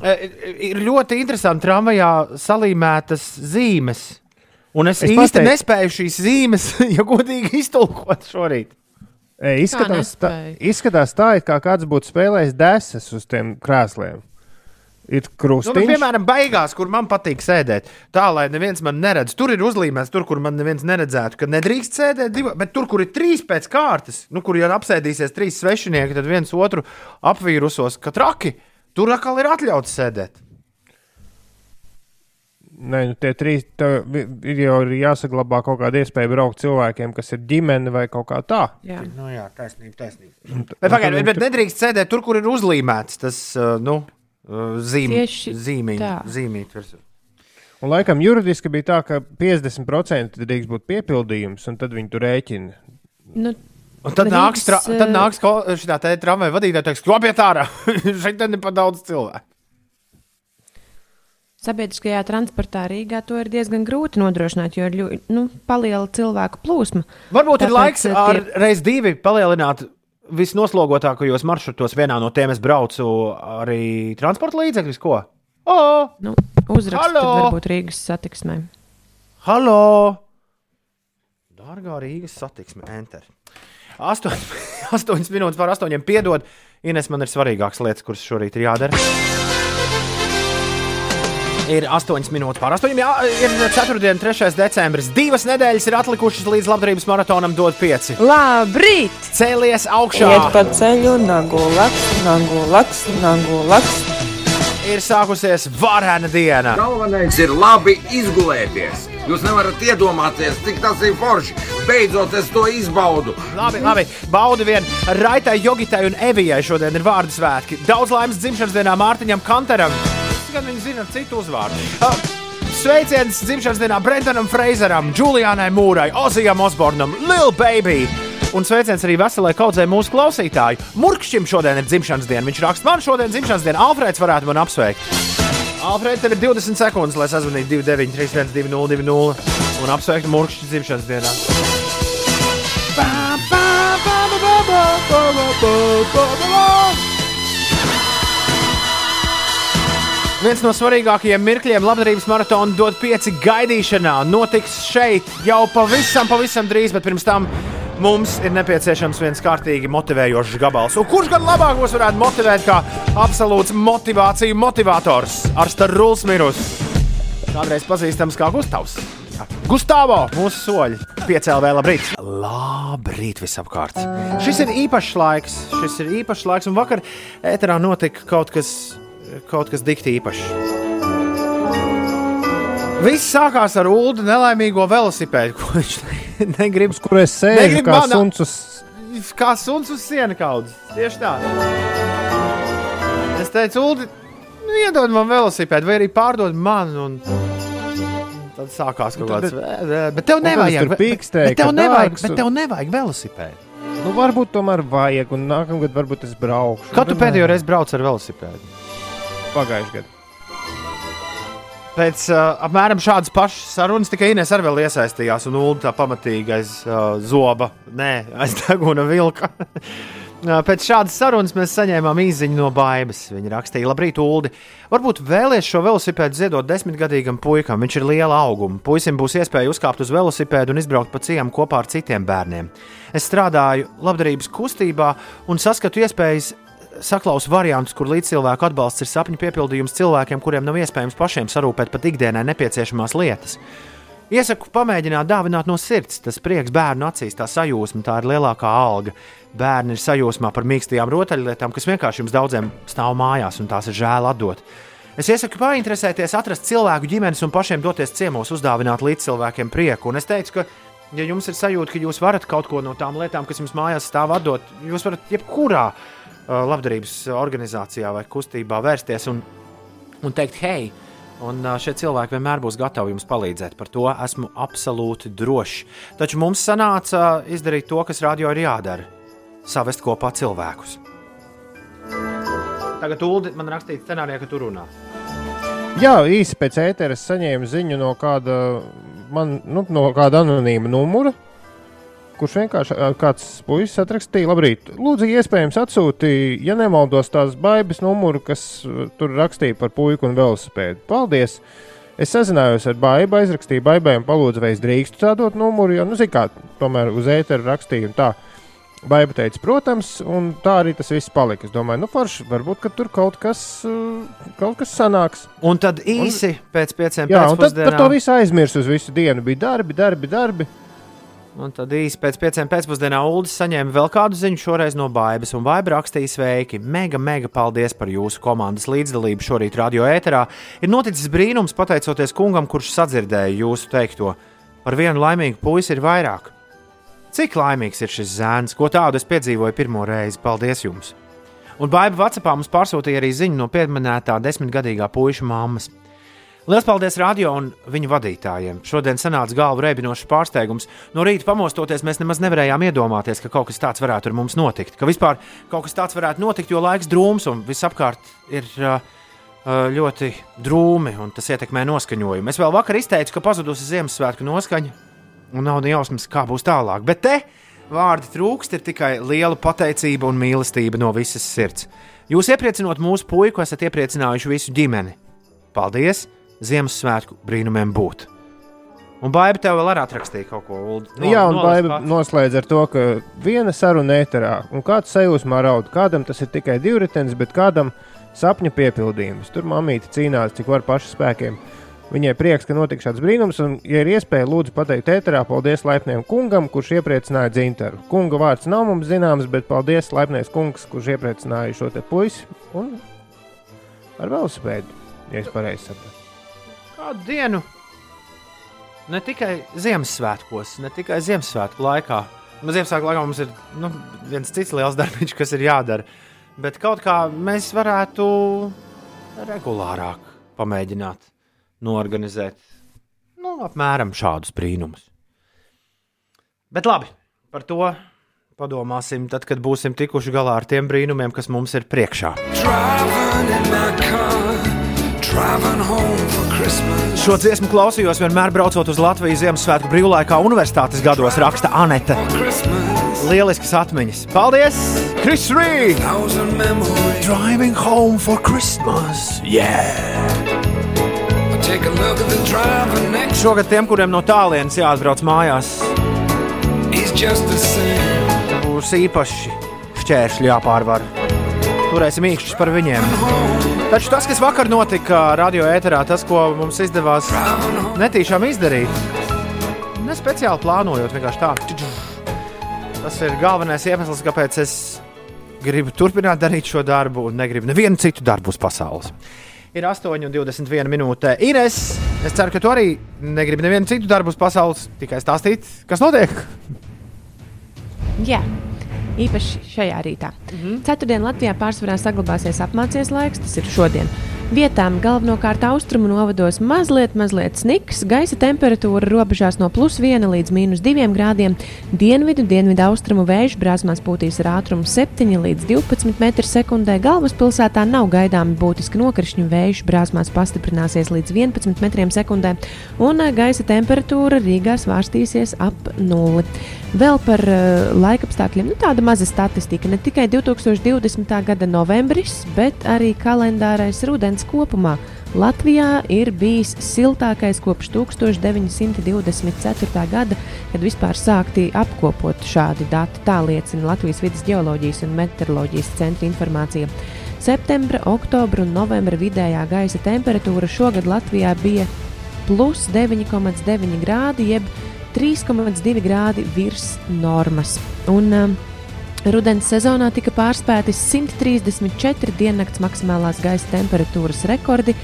E, Ir ļoti interesanti tramvajā salīmētas zīmes. Un es, Es īsti pateiktu- nespēju šīs zīmes, ja godīgi iztulkot šorīt. E, izskatās, tā, izskatās tā, it kā kāds būtu spēlējis desas uz tiem krēsliem. Ir Nu, bet, krustiņš. piemēram, beigās, kur man patīk sēdēt, tā lai neviens man neredz. Tur ir uzlīmēts, tur, kur man neviens neredzētu, ka nedrīkst sēdēt divi, bet tur, kur ir trīs pēc kārtas, nu, kur jau apsēdīsies trīs svešinieki, tad viens otru apvīrusos, ka traki, tur atkal ir atļauts sēdēt. Nē, nu, tie trīs ir jau ir jāsaglabā kaut kāda iespēja braukt cilvēkiem, kas ir ģimene vai kaut kā tā. Jā, nu, jā taisnība, taisnība. Bet, pagaid, bet nedrīkst sēdēt tur, kur ir uzlīmēts tas uh, nu, uh, zīm, Tieši zīmiņ, tā. zīmīt. virsū. Un laikam juridiski bija tā, ka 50% drīkst būt piepildījums, un tad viņi tur rēķina. nu, Un tad Rīgas, nāks, tra, tad eh, nāks šitā te tramvaja vadītāja, teiks, kopiet ārā. Šeit ir pa daudz cilvēku. Sabiedriskajā transportā Rīgā to ir diezgan grūti nodrošināt, jo ir ļu, nu, paliela cilvēku plūsma. Varbūt ir Tāpēc, laiks eh, ar tie- reiz divi palielināt visnoslogotākajos maršrutos. Vienā no tiem es braucu arī transporta līdzekļus. Ko? O, Nu, Uzrakstīt, varbūt Rīgas satiksmē. Halo! Dārgā Rīgas satiksme, enter. 8, 8 minūtes pār 8. Piedod, Ines, man ir svarīgākas lietas, kuras šorīt ir jādara. Ir 8 minūtes pār 8. Jā, ir 4. un 3. decembris. Divas nedēļas ir atlikušas līdz labdarības maratonam, dod 5. Labrīt! Cēlies augšā! Iet pa ceļu, nagu laks, nagu laks, nagu laks. Ir sākusies varena diena. Galvenais ir labi izgulēties. Jūs nevarat iedomāties, cik tas ir forši. Beidzot, es to izbaudu. Labi, labi. baudi vien. Raitai, Jogitai un Evijai šodien ir vārdu svētki. Daudz laimes dzimšanas dienā Mārtiņam Kanteram. Gan viņi zina citu uzvārdu. Uh, Sveiciens dzimšanas dienā Brendanam Freizeram, Julianai Mūrai, Ozijam Osbornam, Lil Baby. Un sveiciens arī veselai kaudzei mūsu klausītāju. Murkšķim šodien ir dzimšanas diena. Viņš raksta, man šodien dzimšanas diena. Alfrēds varētu man apsveikt. Alfrēds, tev ir 20 sekundes, lai sazvanītu 293, 202, un apsveiktu Murkšķi dzimšanas dienā. Viens no svarīgākajiem mirkļiem labdarības maratona dod pieci gaidīšanā. Notiks šeit jau pavisam, pavisam drīz, bet pirms tam mums ir nepieciešams viens kārtīgi motivējošs gabals. Un kurš gan labāk mūs varētu motivēt kā absolūts motivāciju motivators ar Starruls Mirus? Kādreiz pazīstams kā Gustavs. Jā. Gustavo, mūsu soļi, piecēlē, labrīt! Labrīt, visapkārt! Šis ir īpašs laiks, šis ir īpašs laiks, un vakar ēterā notika kaut kas, kaut kas dikti īpašs. Viss sākās ar ULDU nelaimīgo velosipēdu, ko viņš ne- negrib. Kur es sēžu Negrib kā manā- suns uz Kā suns uz siena kaudzes. Tieši tā. Es teicu, ULDU, nu, iedod man velosipēdu, vai arī pārdod man. Un... Tad sākās kaut kāds. Bet tev nevajag. tur pīkstēju, Bet tev nevajag, dārgs bet tev nevajag velosipēdu. Nu, varbūt tomēr vajag, un nākamgad varbūt es braukšu. Kad tu pēdējo reizi brauc ar velosipēdu? Pagājušajā gadā. Pēc uh, apmēram šādas pašas sarunas tikai Inês arī vēl iesaistījās un Ulu tā pamatīgi aiz uh, zoba, nē, aiz deguna vilka. Uh, Pēc šādas sarunas mēs saņēmām īsiņu no baigas. Viņa rakstīja, labrīt, Ulu. Varbūt vēlēs šo velosipēdu ziedot desmitgadīgam puikam. Viņš ir liela auguma. Puisim būs iespēja uzkāpt uz velosipēdu un izbraukt pa ciemu kopā ar citiem bērniem. Es strādāju labdarības kustībā un saskatu iespējas saklausu variantus, kur līdzcilvēku atbalsts ir sapņu piepildījums cilvēkiem, kuriem nav iespējams pašiem sarūpēt pat ikdienai nepieciešamās lietas. Iesaku pamēģināt dāvināt no sirds. Tas prieks bērnu acīs, tā sajūsma, tā ir lielākā alga. Bērni ir sajūsmā par mīkstajām rotaļlietām, kas vienkārši jums daudziem stāv mājās, un tās ir žēl atdot. Es iesaku painteresēties, atrast cilvēku ģimenes un pašiem doties ciemos, uzdāvināt līdz cilvēkiem prieku. Un es teicu, ka, ja jums ir sajūta, ka jūs varat kaut ko no tām lietām, kas jums mājās stāv atdot, jūs varat jebkurā uh, labdarības organizācijā vai kustībā vērsties un, un teikt, hei, Un ā, šie cilvēki vienmēr būs gatavi jums palīdzēt. Par to esmu absolūti drošs. Taču mums sanāca izdarīt to, kas radio ir jādara - savest kopā cilvēkus. Tagad Ulu man rakstīja scenārijā, ka tu runā. Jā, īsi pēc ēteras saņēmu ziņu no kāda, man, nu, no kāda anonīma numura, kurš vienkārši kāds puisis atrakstīja, labrīt, lūdzu, iespējams atsūtīja, ja nemaldos, tās baigas numuru, kas ā, tur rakstīja par puiku un velosipēdu. Paldies! Es sazinājos ar baigu, aizrakstīju baigai un palūdzu, vai es drīkstu tādot numuru, jo, nu, zinu, kā tomēr uz ēteru rakstīju un tā. Baiba teica, protams, un tā arī tas viss palika. Es domāju, nu, forši, varbūt tur kaut kas, uh, kaut kas sanāks. Un tad īsi un, pēc pieciem Jā, un tad par to visu aizmirsu uz visu dienu. Bija darbi, darbi, darbi. Un tad īsi pēc pieciem pēcpusdienā Ulas saņēma vēl kādu ziņu, šoreiz no Bābes. Un Bāba rakstīja, sveiki, mega, mega paldies par jūsu komandas līdzdalību šorīt radio ēterā. Ir noticis brīnums, pateicoties kungam, kurš sadzirdēja jūsu teikto. Par vienu laimīgu puisi ir vairāk. Cik laimīgs ir šis zēns, ko tādu es piedzīvoju pirmo reizi. Paldies jums! Un Bāba Vācijā mums pārsūtīja arī ziņu no pieminētā desmitgadīgā puiša mammas. Lielas paldies radio un viņu vadītājiem. Šodien sanāca galva reibinošs pārsteigums. No rīta pamostoties, mēs nemaz nevarējām iedomāties, ka kaut kas tāds varētu ar mums notikt. Ka vispār kaut kas tāds varētu notikt, jo laiks drūms un visapkārt ir uh, uh, ļoti drūmi un tas ietekmē noskaņojumu. Es vēl vakar izteicu, ka pazudusi Ziemassvētku noskaņa un nav ne jausmas, kā būs tālāk. Bet te vārdi trūkst, ir tikai liela pateicība un mīlestība no visas sirds. Jūs iepriecinot mūsu puiku, esat iepriecinājuši visu ģimeni. Paldies! Ziemassvētku brīnumiem būt. Un Baiba tev vēl arī atrakstīja kaut ko. No, Jā, un Baiba noslēdz ar to, ka viena saruna ēterā, un kāds sajūsmā raud, kādam tas ir tikai divritenis, bet kādam sapņu piepildījums. Tur mamīte cīnās, cik var pašu spēkiem. Viņai prieks, ka notika šāds brīnums, un, ja ir iespēja, lūdzu pateikt ēterā, paldies laipniem kungam, kurš iepriecināja dzintaru. Kunga vārds nav mums zināms, bet paldies laipnais kungs, kurš iepriecināja šo te puisi un ar velosipēdu, ja es pareizi saprotu. Kādu dienu? Ne tikai Ziemassvētkos, ne tikai Ziemassvētku laikā. Nu, Ziemassvētku laikā mums ir nu, viens cits liels darbs, kas ir jādara. Bet kaut kā mēs varētu regulārāk pamēģināt norganizēt nu, apmēram šādus brīnumus. Bet labi, par to padomāsim tad, kad būsim tikuši galā ar tiem brīnumiem, kas mums ir priekšā. Šo dziesmu klausījos vienmēr braucot uz Latvijas Ziemassvētku brīvlaikā universitātes gados, raksta Anete. Lielisks atmiņas. Paldies! Chris Rī! Driving home for Christmas! Yeah! Šogad tiem, kuriem no tālienes jāatbrauc mājās, būs īpaši šķēršļi jāpārvar. Turēsim īkšķus par viņiem. Taču tas, kas vakar notika radio ēterā, tas, ko mums izdevās netīšām izdarīt, ne speciāli plānojot, vienkārši tā. Tas ir galvenais iemesls, kāpēc es gribu turpināt darīt šo darbu un negribu nevienu citu darbu uz pasaules. Ir 8,21 minūte. Ines, es ceru, ka tu arī negribi nevienu citu darbu uz pasaules, tikai stāstīt, kas notiek. Jā. Īpaši šajā rītā. Mm -hmm. Ceturtdien Latvijā pārsvarā saglabāsies apmācies laiks, tas ir šodien. Vietām galvenokārt austrumu novados mazliet, mazliet sniks, gaisa temperatūra robežās no plus 1 līdz minus 2 grādiem, dienvidu, dienvidu austrumu vēju brāzmās pūtīs ar ātrumu 7 līdz 12 m2. Galvaspilsētā nav gaidāmi būtiski nokrišņu vēju brāzmās pastiprināsies līdz 11 m2, un gaisa temperatūra Rīgā svārstīsies ap nulli. Vēl par uh, laikapstākļiem nu, tāda maza statistika. Ne tikai 2020. gada novembris, bet arī kalendārais rudens kopumā. Latvijā ir bijis siltākais kopš 1924. gada, kad vispār sākti apkopot šādi dati. Tā liecina Latvijas vidas geoloģijas un meteoroloģijas centra informācija. Septembra, oktobra un novembra vidējā gaisa temperatūra šogad Latvijā bija plus 9,9 grādi, jeb 3,2 grādi virs normas. Un, um, Rudens sezonā tika pārspēti 134 diennakts maksimālās gaisa temperatūras rekordi,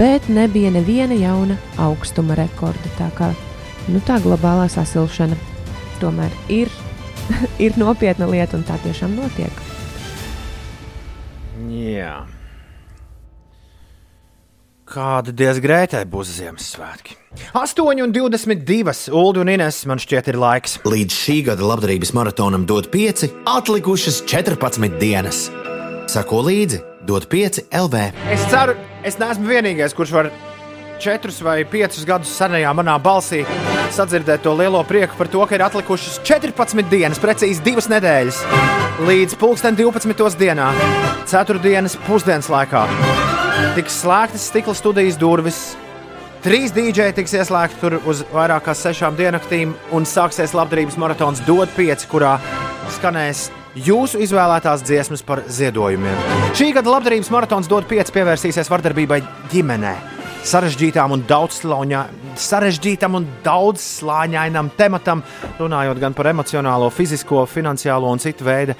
bet nebija neviena jauna augstuma rekorda. Tā kā nu, tā globālā sasilšana tomēr ir, ir nopietna lieta un tā tiešām notiek. Jā. Kāda diezgan grētai būs Ziemassvētki? 8,22. Ulu un Ines man šķiet ir laiks. Līdz šī gada labdarības maratonam dod 5, atlikušas 14 dienas. Sako līdzi, dod 5 LV. Es ceru, es neesmu vienīgais, kurš var četrus vai piecus gadus senajā manā balsī sadzirdēt to lielo prieku par to, ka ir atlikušas 14 dienas, precīzi divas nedēļas, līdz 2012. dienā, ceturtdienas pusdienas laikā. Tiks slēgtas stikla studijas durvis. Trīs dīdžeji tiks ieslēgti tur uz vairāk kā sešām diennaktīm, un sāksies labdarības maratons DOT 5, kurā skanēs jūsu izvēlētās dziesmas par ziedojumiem. Šī gada labdarības maratons DOT 5 pievērsīsies vardarbībai ģimenē. Sarežģītām un sarežģītam un daudzslāņainam tematam, runājot gan par emocionālo, fizisko, finansiālo un citu veidu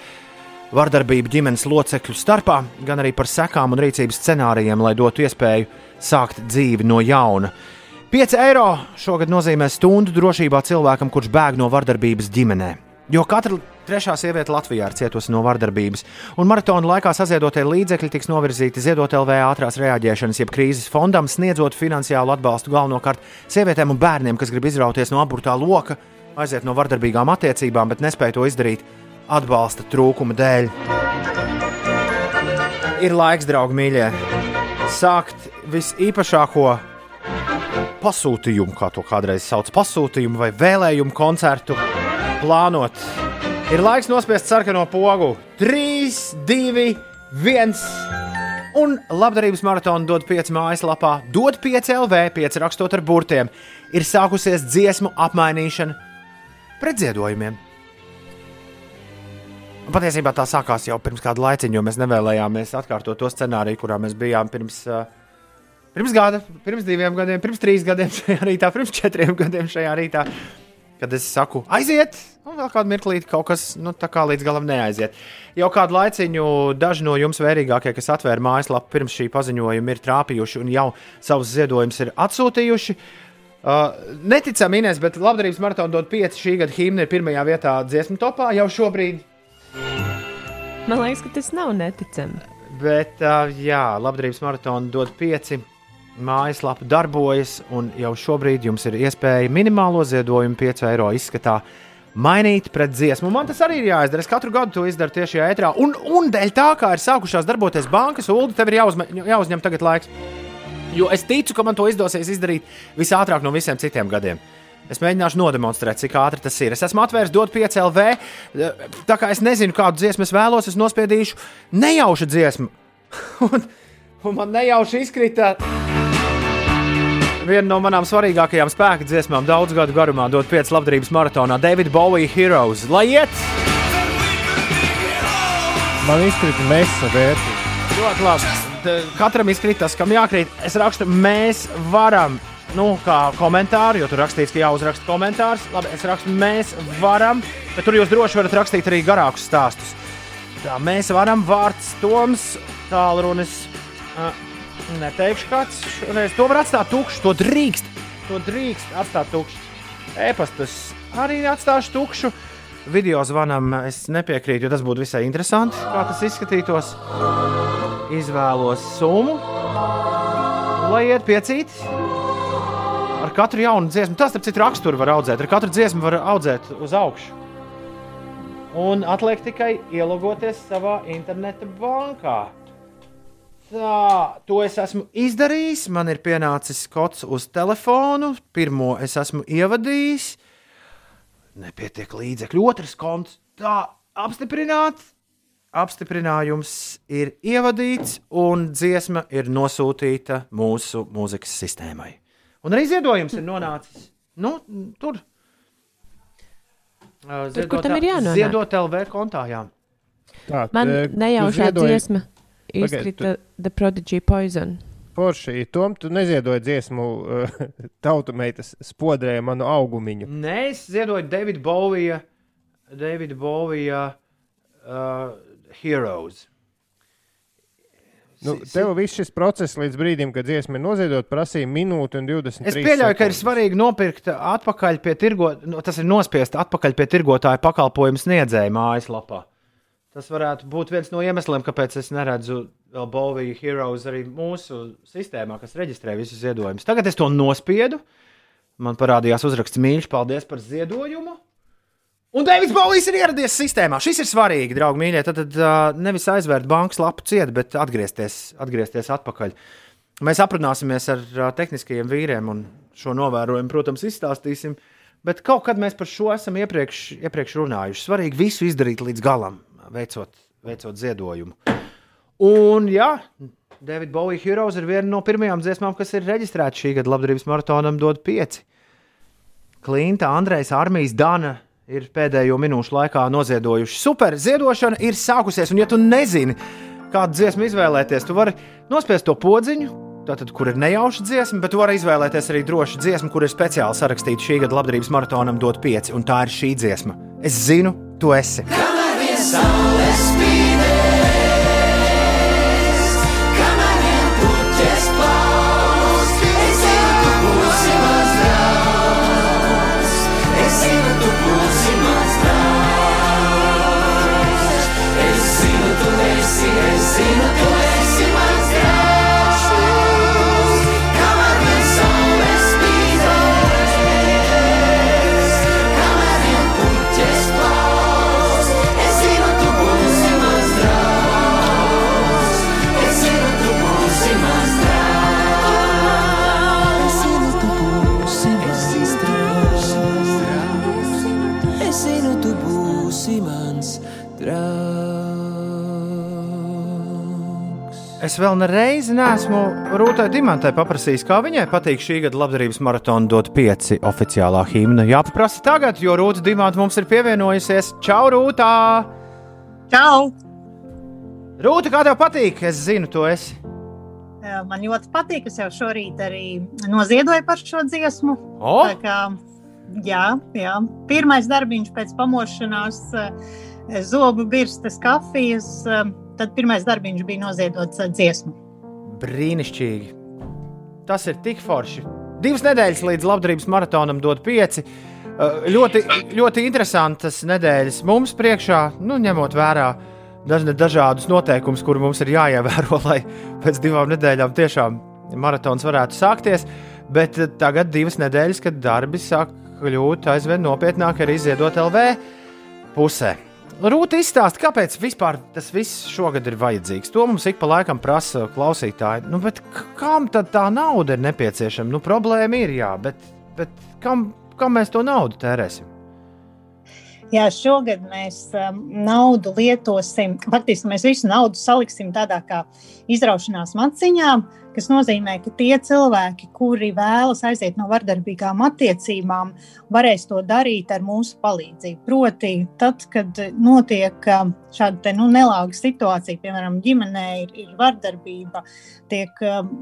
vardarbību ģimenes locekļu starpā, gan arī par sekām un rīcības scenārijiem, lai dotu iespēju sākt dzīvi no jauna. 5 eiro šogad nozīmē stundu drošībā cilvēkam, kurš bēg no vardarbības ģimenē. Jo katra trešā sieviete Latvijā ir cietusi no vardarbības, un maratona laikā saziedotie līdzekļi tiks novirzīti ziedot LV ātrās reaģēšanas, jeb krīzes fondam, sniedzot finansiālu atbalstu galvenokārt sievietēm un bērniem, kas grib izrauties no aburtā loka, aiziet no vardarbīgām attiecībām, bet nespēj to izdarīt atbalsta trūkuma dēļ. Ir laiks, draugi, mīļie, sākt visīpašāko pasūtījumu, kā to kādreiz sauc, pasūtījumu vai vēlējumu koncertu plānot. Ir laiks nospiest sarkano pogu. 3, 2, 1. Un labdarības maratona dod 5 mājaslapā, dod 5 LV, 5 rakstot ar burtiem. Ir sākusies dziesmu apmainīšana pret ziedojumiem. Patiesībā tā sākās jau pirms kāda laiciņa, jo mēs nevēlējāmies atkārtot to scenāriju, kurā mēs bijām pirms, uh, pirms gada, pirms diviem gadiem, pirms trīs gadiem šajā rītā, pirms četriem gadiem šajā rītā. Kad es saku, aiziet, un vēl kādu mirklīti kaut kas nu, tā kā līdz galam neaiziet. Jau kādu laiciņu daži no jums vērīgākie, kas atvēra mājaslapu pirms šī paziņojuma, ir trāpījuši un jau savus ziedojumus ir atsūtījuši. Uh, neticami, Inês, bet labdarības maratona dod 5 šī gada himna ir pirmajā vietā dziesmu topā jau šobrīd. Man liekas, ka tas nav neticami. Bet, jā, labdarības maratona dod pieci. Mājaslapa darbojas, un jau šobrīd jums ir iespēja minimālo ziedojumu 5 eiro izskatā mainīt pret dziesmu. Man tas arī ir jāizdara. Es katru gadu to izdaru tieši ētrā. Un, un dēļ tā, kā ir sākušās darboties bankas, Ulu, tev ir jāuzme, jāuzņem tagad laiks. Jo es ticu, ka man to izdosies izdarīt visātrāk no visiem citiem gadiem. Es mēģināšu nodemonstrēt, cik ātri tas ir. Es esmu atvērs dot 5 LV. Tā kā es nezinu, kādu dziesmu es vēlos, es nospiedīšu nejaušu dziesmu. un, un man nejauši izkrita viena no manām svarīgākajām spēka dziesmām daudzu gadu garumā, dot 5 labdarības maratonā David Bowie Heroes. Lai iet! Man izkrita mesa vērtība. Ļoti labi. Katram izkrita tas, kam jākrīt. Es rakstu, mēs varam nu, kā komentāru, jo tur rakstīts, ka jāuzraksta komentārs. Labi, es rakstu, mēs varam, bet tur jūs droši varat rakstīt arī garākus stāstus. Tā mēs varam, vārds Toms, tālrunis. Uh, neteikšu, kāds šoreiz to var atstāt tukšu. To drīkst, to drīkst atstāt tukšu. E-pastus arī atstāšu tukšu. Video zvanam es nepiekrītu, jo tas būtu visai interesanti, kā tas izskatītos. Izvēlos summu lai iet piecīt. Ar katru jaunu dziesmu, tas starp citu raksturu var audzēt, ar katru dziesmu var audzēt uz augšu. Un atliek tikai ielogoties savā interneta bankā. Tā, to es esmu izdarījis. Man ir pienācis kods uz telefonu. Pirmo es esmu ievadījis. Nepietiek līdzekļu. Otrs konts. Tā, apstiprināts. Apstiprinājums ir ievadīts, un dziesma ir nosūtīta mūsu mūzikas sistēmai. Un arī ziedojums ir nonācis nu, tur. Uh, Tur, kur tam ir jānonāk? Ziedot LV kontā. Jā. Tā, Man tu nejaušā ziedoji- dziesma izkrita The Prodigy Poison. Forši, Tom, tu neziedoji dziesmu uh, tautu meitas spodrē manu augumiņu. Nē, es ziedoju Davida Bovija, Davida Bovija uh, Heroes. Nu, tev viss šis process līdz brīdim, kad dziesma ir noziedot, prasīja minūti un 20 Es pieļauju, ka ir svarīgi nopirkt atpakaļ pie tirgotāja, nu, tas ir nospiest atpakaļ pie tirgotāja pakalpojumu sniedzēja mājaslapā. Tas varētu būt viens no iemesliem, kāpēc es neredzu vēl Boviju Heroes arī mūsu sistēmā, kas reģistrē visus ziedojumus. Tagad es to nospiedu. Man parādījās uzraksts mīļš, paldies par ziedojumu. Un Deivids Bovijs ir ieradies sistēmā. Šis ir svarīgi, draugi, mīļie. Tad, tad uh, nevis aizvērt bankas lapu ciet, bet atgriezties, atgriezties atpakaļ. Mēs aprunāsimies ar uh, tehniskajiem vīriem un šo novērojumu, protams, izstāstīsim. Bet kaut kad mēs par šo esam iepriekš, iepriekš runājuši. Svarīgi visu izdarīt līdz galam, veicot, veicot ziedojumu. Un, jā, David Bowie Heroes ir viena no pirmajām dziesmām, kas ir reģistrēta šī gada labdarības maratonam, dod pieci. Klinta, Andrejs, Armijas, Dana ir pēdējo minūšu laikā noziedojuši. Super, ziedošana ir sākusies, un ja tu nezini, kādu dziesmu izvēlēties, tu vari nospiest to podziņu. Tātad, kur ir nejauša dziesma, bet tu vari izvēlēties arī drošu dziesmu, kur ir speciāli sarakstīta šī gada labdarības maratonam, dot pieci, un tā ir šī dziesma. Es zinu, tu esi. Kamēr vien saule spīdēs, Es vēl nereizi neesmu Rūtai Dimantai paprasījis, kā viņai patīk šī gada labdarības maratona dot pieci oficiālā himna. Jāpaprasa tagad, jo Rūta Dimanta mums ir pievienojusies. Čau, Rūtā! Čau! Rūta, kā tev patīk? Es zinu, tu esi. Jā, Man ļoti patīk. Es jau šorīt arī noziedoju par šo dziesmu. O! Tā Kā, jā, jā. Pirmais darbiņš pēc pamošanās, eh, zobu birstes, kafijas. Tad pirmais darbiņš bija noziedots eh, dziesmu. Brīnišķīgi. Tas ir tik forši. Divas nedēļas līdz labdarības maratonam dod pieci. Uh, Ļoti, ļoti interesantas nedēļas mums priekšā, nu, ņemot vērā dažādus noteikumus, kuri mums ir jāievēro, lai pēc divām nedēļām tiešām maratons varētu sākties. Bet eh, tagad divas nedēļas, kad darbi sāk kļūt aizvien nopietnāk arī ziedot LV pusē. Rūta izstāsta, kāpēc vispār tas viss šogad ir vajadzīgs. To mums ik pa laikam prasa klausītāji. Nu, kam tad tā nauda ir nepieciešama? Nu, problēma ir, jā, bet, bet kam, kam mēs to naudu tērēsim? Jā, šogad mēs um, naudu lietosim. Faktiski mēs visu naudu saliksim tādā kā izraušanās maciņā, kas nozīmē, ka tie cilvēki, kuri vēlas aiziet no vardarbīgām attiecībām, varēs to darīt ar mūsu palīdzību. Proti, tad, kad notiek um, šāda te, nu, nelāga situācija, piemēram, ģimenē ir, ir vardarbība, tiek, um,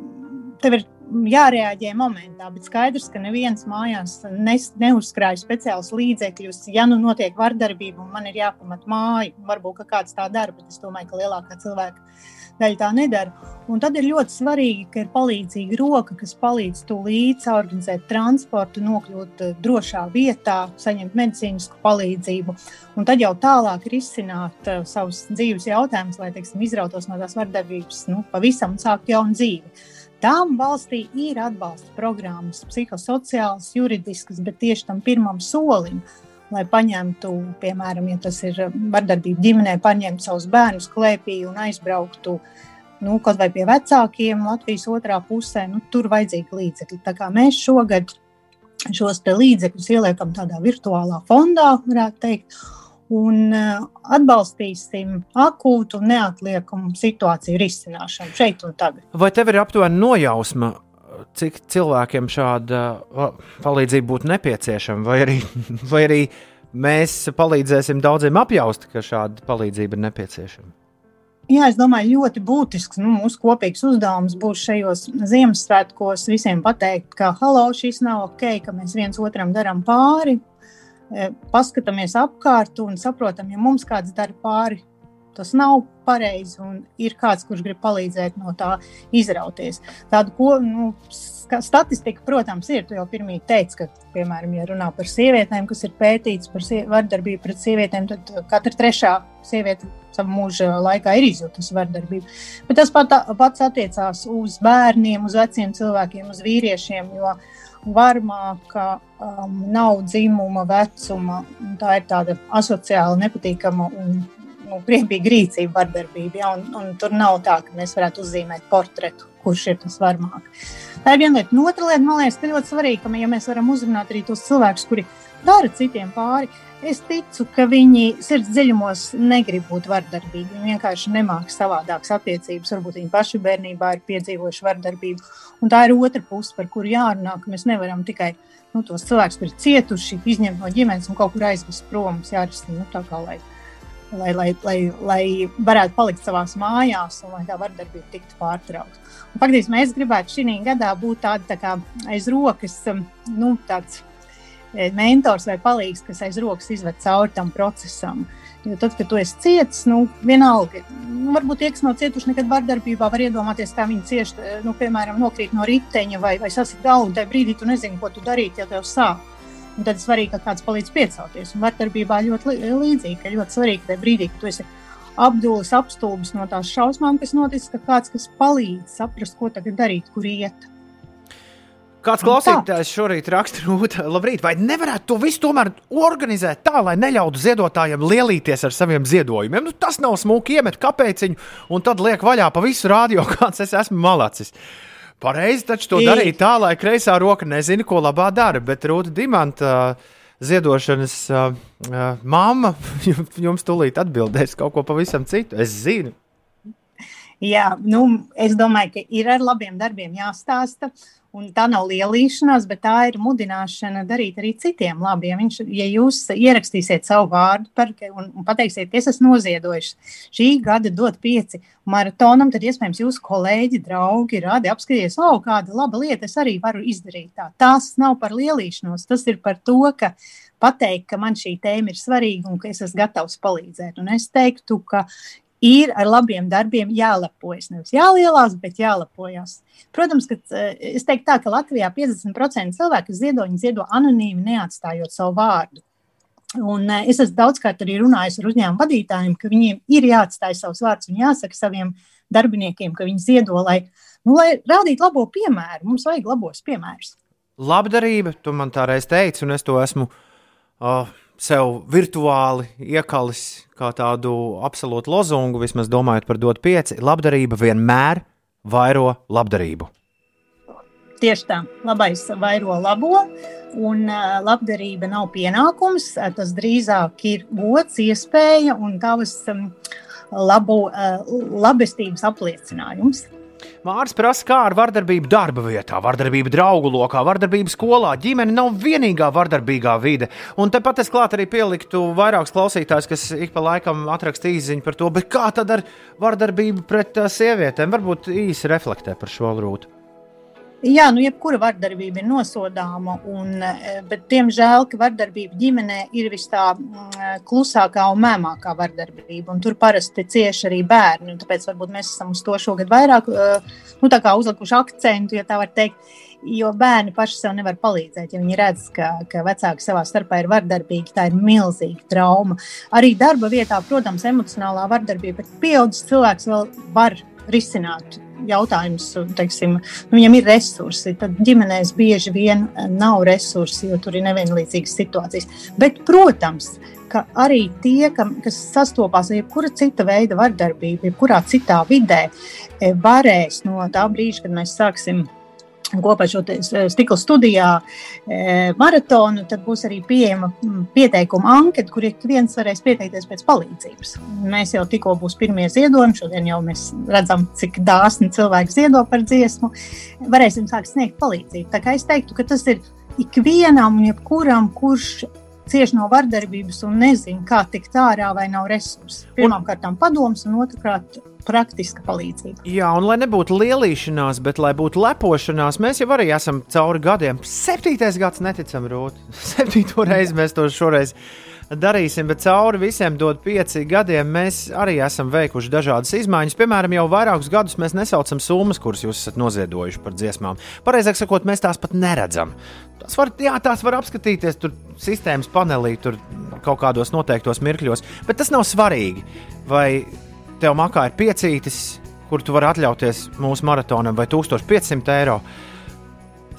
tev ir jārēģē momentā, bet skaidrs, ka neviens mājās nes, neuzkrāj speciālus līdzekļus. Ja nu notiek vardarbība un man ir jāpamat māju, varbūt kāds tā dara, bet es domāju, ka lielākā cilvēka daļa tā nedara. Un tad ir ļoti svarīgi, ka ir palīdzīga roka, kas palīdz tūlīt organizēt transportu, nokļūt eh, drošā vietā, saņemt medicīnisku palīdzību. Un tad jau tālāk risināt uh, savus dzīves jautājumus, lai teiksim, izrautos no tās vardarbības nu, pavisam un sākt jaunu dzīvi. Tām valstī ir atbalsta programmas, psihosociālas, juridiskas, bet tieši tam pirmam solim, lai paņemtu, piemēram, ja tas ir vardarbība ģimenē, paņemt savus bērnus klēpī un aizbrauktu nu, kaut vai pie vecākiem Latvijas otrā pusē, nu, tur vajadzīgi līdzekļi. Tā kā mēs šogad šos līdzekļus ieliekam tādā virtuālā fondā, varētu teikt, un uh, atbalstīsim akūtu un neatliekamu situāciju risināšanu šeit un tagad. Vai tev ir aptuveni nojausma, cik cilvēkiem šāda palīdzība būtu nepieciešama, vai arī, vai arī mēs palīdzēsim daudziem apjaust, ka šāda palīdzība ir nepieciešama? Jā, es domāju, ļoti būtisks. Nu, mūsu kopīgs uzdevums būs šajos Ziemassvētkos visiem pateikt, ka halo, šis nav ok, ka mēs viens otram darām pāri, E, paskatāmies apkārt un saprotam, ja mums kāds dara pāri, tas nav pareizi un ir kāds, kurš grib palīdzēt no tā izrauties. Tādu ko, nu, statistika, protams, ir. Tu jau pirmie teici, ka, piemēram, ja runā par sievietēm, kas ir pētīts par vardarbību pret sievietēm, tad katra trešā sieviete savā mūža laikā ir izjutusi vardarbību. Bet tas pat, pats attiecās uz bērniem, uz veciem cilvēkiem, uz vīriešiem. Jo, varmāka, um, nav dzimuma, vecuma. Tā ir tāda asociāla, nepatīkama un nu, briesmīga rīcība, vardarbība. Ja? Un, un tur nav tā, ka mēs varētu uzzīmēt portretu, kurš ir tas varmāk. Tā ir viena lieta. Un otra lieta, man liekas, ka ļoti svarīga, ka ja mēs varam uzrunāt arī tos cilvēkus, kuri dara citiem pāri. Es ticu, ka viņi sirds dziļumos negrib būt vardarbīgi. Viņi vienkārši nemāķi savādākas attiecības. Varbūt viņi paši bērnībā ir piedzīvojuši vardarbību. Un tā ir otra puse, par kuru jārunā, mēs nevaram tikai nu, tos cilvēkus, kuriem ir cietuši, izņemt no ģimenes un kaut kur aizvest prom. Mums jārisina nu, tā, kā, lai, lai, lai, lai, lai varētu palikt savā mājās un lai tā vardarbība tiktu pārtraukta. Faktiski mēs gribētu šī gadā būt tādi tā kā aiz rokas, nu, tāds Eh, mentors vai palīgs, kas aiz rokas izved cauri tam procesam. Jo tad, kad tu esi cietis, nu, vienalga, nu, varbūt tie, kas nav cietuši nekad vardarbībā, var iedomāties, kā viņi cieši, eh, nu, piemēram, nokrīt no riteņa vai, vai sasīt galvu, tajā brīdī tu nezini, ko tu darīt, ja tev sāp. Un tad svarīgi, ka kāds palīdz piecelties. Un vardarbībā ļoti līdzīgi, ka ļoti svarīgi, ka brīdī, kad tu esi apdūlis, apstulbis no tās šausmām, kas noticis, ka kāds, kas palīdz saprast, ko tagad darīt, kur iet. Kāds klausītājs šorīt raksta, Rūta, labrīt, vai nevarētu to visu tomēr organizēt tā, lai neļautu ziedotājiem lielīties ar saviem ziedojumiem? Nu, tas nav smuki, iemet kāpēciņu un tad liek vaļā pa visu rādio, kāds es esmu malacis. Pareizi taču to darīt tā, lai kreisā roka nezina, ko labā dara, bet Rūta Dimanta uh, ziedošanas uh, uh, mamma jums tūlīt atbildēs kaut ko pavisam citu. Es zinu. Jā, nu, es domāju, ka ir ar labiem darbiem jāstāsta. Un tā nav lielīšanās, bet tā ir mudināšana darīt arī citiem labi. Ja, viņš, ja jūs ierakstīsiet savu vārdu par, un, un pateiksiet, es esmu noziedojis šī gada dot pieci maratonam, tad iespējams jūsu kolēģi, draugi, radi apskaties, o, kāda laba lieta es arī varu izdarīt. Tā. Tas nav par lielīšanos, tas ir par to, ka pateikt, ka man šī tēma ir svarīga un ka es esmu gatavs palīdzēt. Un es teiktu, ka ir ar labiem darbiem jālepojas. Nevis jālielās, bet jālepojas. Protams, ka es teiktu tā, ka Latvijā 50% cilvēku ziedo, viņi ziedo anonīmi, neatstājot savu vārdu. Un eh, es esmu daudzkārt arī runājis ar uzņēmumu vadītājiem, ka viņiem ir jāatstāj savs vārds un jāsaka saviem darbiniekiem, ka viņi ziedo, lai, nu, lai rādītu labo piemēru. Mums vajag labos piemērus. Labdarība, tu man tā reiz teici, un es to esmu uh, sev virtuāli iekalis kā tādu absolūtu lozungu, vismaz domājot par dot pieci. Labdarība vienmēr vairo labdarību. Tieši tā, labais vairo labo, un labdarība nav pienākums. Tas drīzāk ir gods, iespēja un tavas labu, labestības apliecinājums. Mārcis prasa, kā ar vardarbību darba vietā, vardarbību draugu lokā, vardarbību skolā. Ģimene nav vienīgā vardarbīgā vide. Un tepat es klāt arī pieliktu vairākus klausītājus, kas ik pa laikam atraksta īziņu par to, kā tad ar vardarbību pret uh, sievietēm varbūt īsi reflektē par šo rūtu. Jā, nu, jebkura vardarbība ir nosodāma, un, e, bet, diemžēl, vardarbība ģimenē ir vis tā mm, klusākā un mēmākā vardarbība. Tur parasti cieši arī bērni. Tāpēc varbūt mēs esam uz to šogad vairāk e, nu, uzlikuši akcentu, ja tā var teikt. Jo bērni paši sev nevar palīdzēt. Ja viņi redz, ka, ka vecāki savā starpā ir vardarbīgi, tā ir milzīga trauma. Arī darba vietā, protams, emocionālā vardarbība, bet pieaugušs cilvēks vēl var risināt jautājumus, teiksim, nu, viņam ir resursi. Tad ģimenēs bieži vien eh, nav resursi, jo tur ir nevienlīdzīgas situācijas. Bet, protams, ka arī tie, kas sastopās ar jebkura cita veida vardarbību, jebkurā citā vidē, eh, varēs no tā brīža, kad mēs sāksim kopā šo stikla studijā e, maratonu, tad būs arī pieejama pieteikuma anketa, kur ik viens varēs pieteikties pēc palīdzības. Mēs jau tikko būs pirmie ziedojumi, šodien jau mēs redzam, cik dāsni cilvēki ziedo par dziesmu. Varēsim sākt sniegt palīdzību. Tā kā es teiktu, ka tas ir ikvienam, jebkuram, kurš cieši no vardarbības un nezina, kā tikt ārā vai nav resursi. Pirmkārt, padoms, un otrkārt, praktiska palīdzība. Jā, un lai nebūtu lielīšanās, bet lai būtu lepošanās, mēs jau arī esam cauri gadiem. Septītais gads, neticam, Rūt. Septīto reizi mēs to šoreiz darīsim, bet cauri visiem dod pieci gadiem. Mēs arī esam veikuši dažādas izmaiņas. Piemēram, jau vairākus gadus mēs nesaucam summas, kuras jūs esat noziedojuši par dziesmām. Pareizāk sakot, mēs tās pat neredzam. Tās var, jā, tās var apskatīties tur sistēmas panelī, tur kaut kādos noteiktos mirkļos, bet tas nav svarīgi. Vai tev makā ir piecītis, kur tu vari atļauties mūsu maratonam, vai 1500 eiro.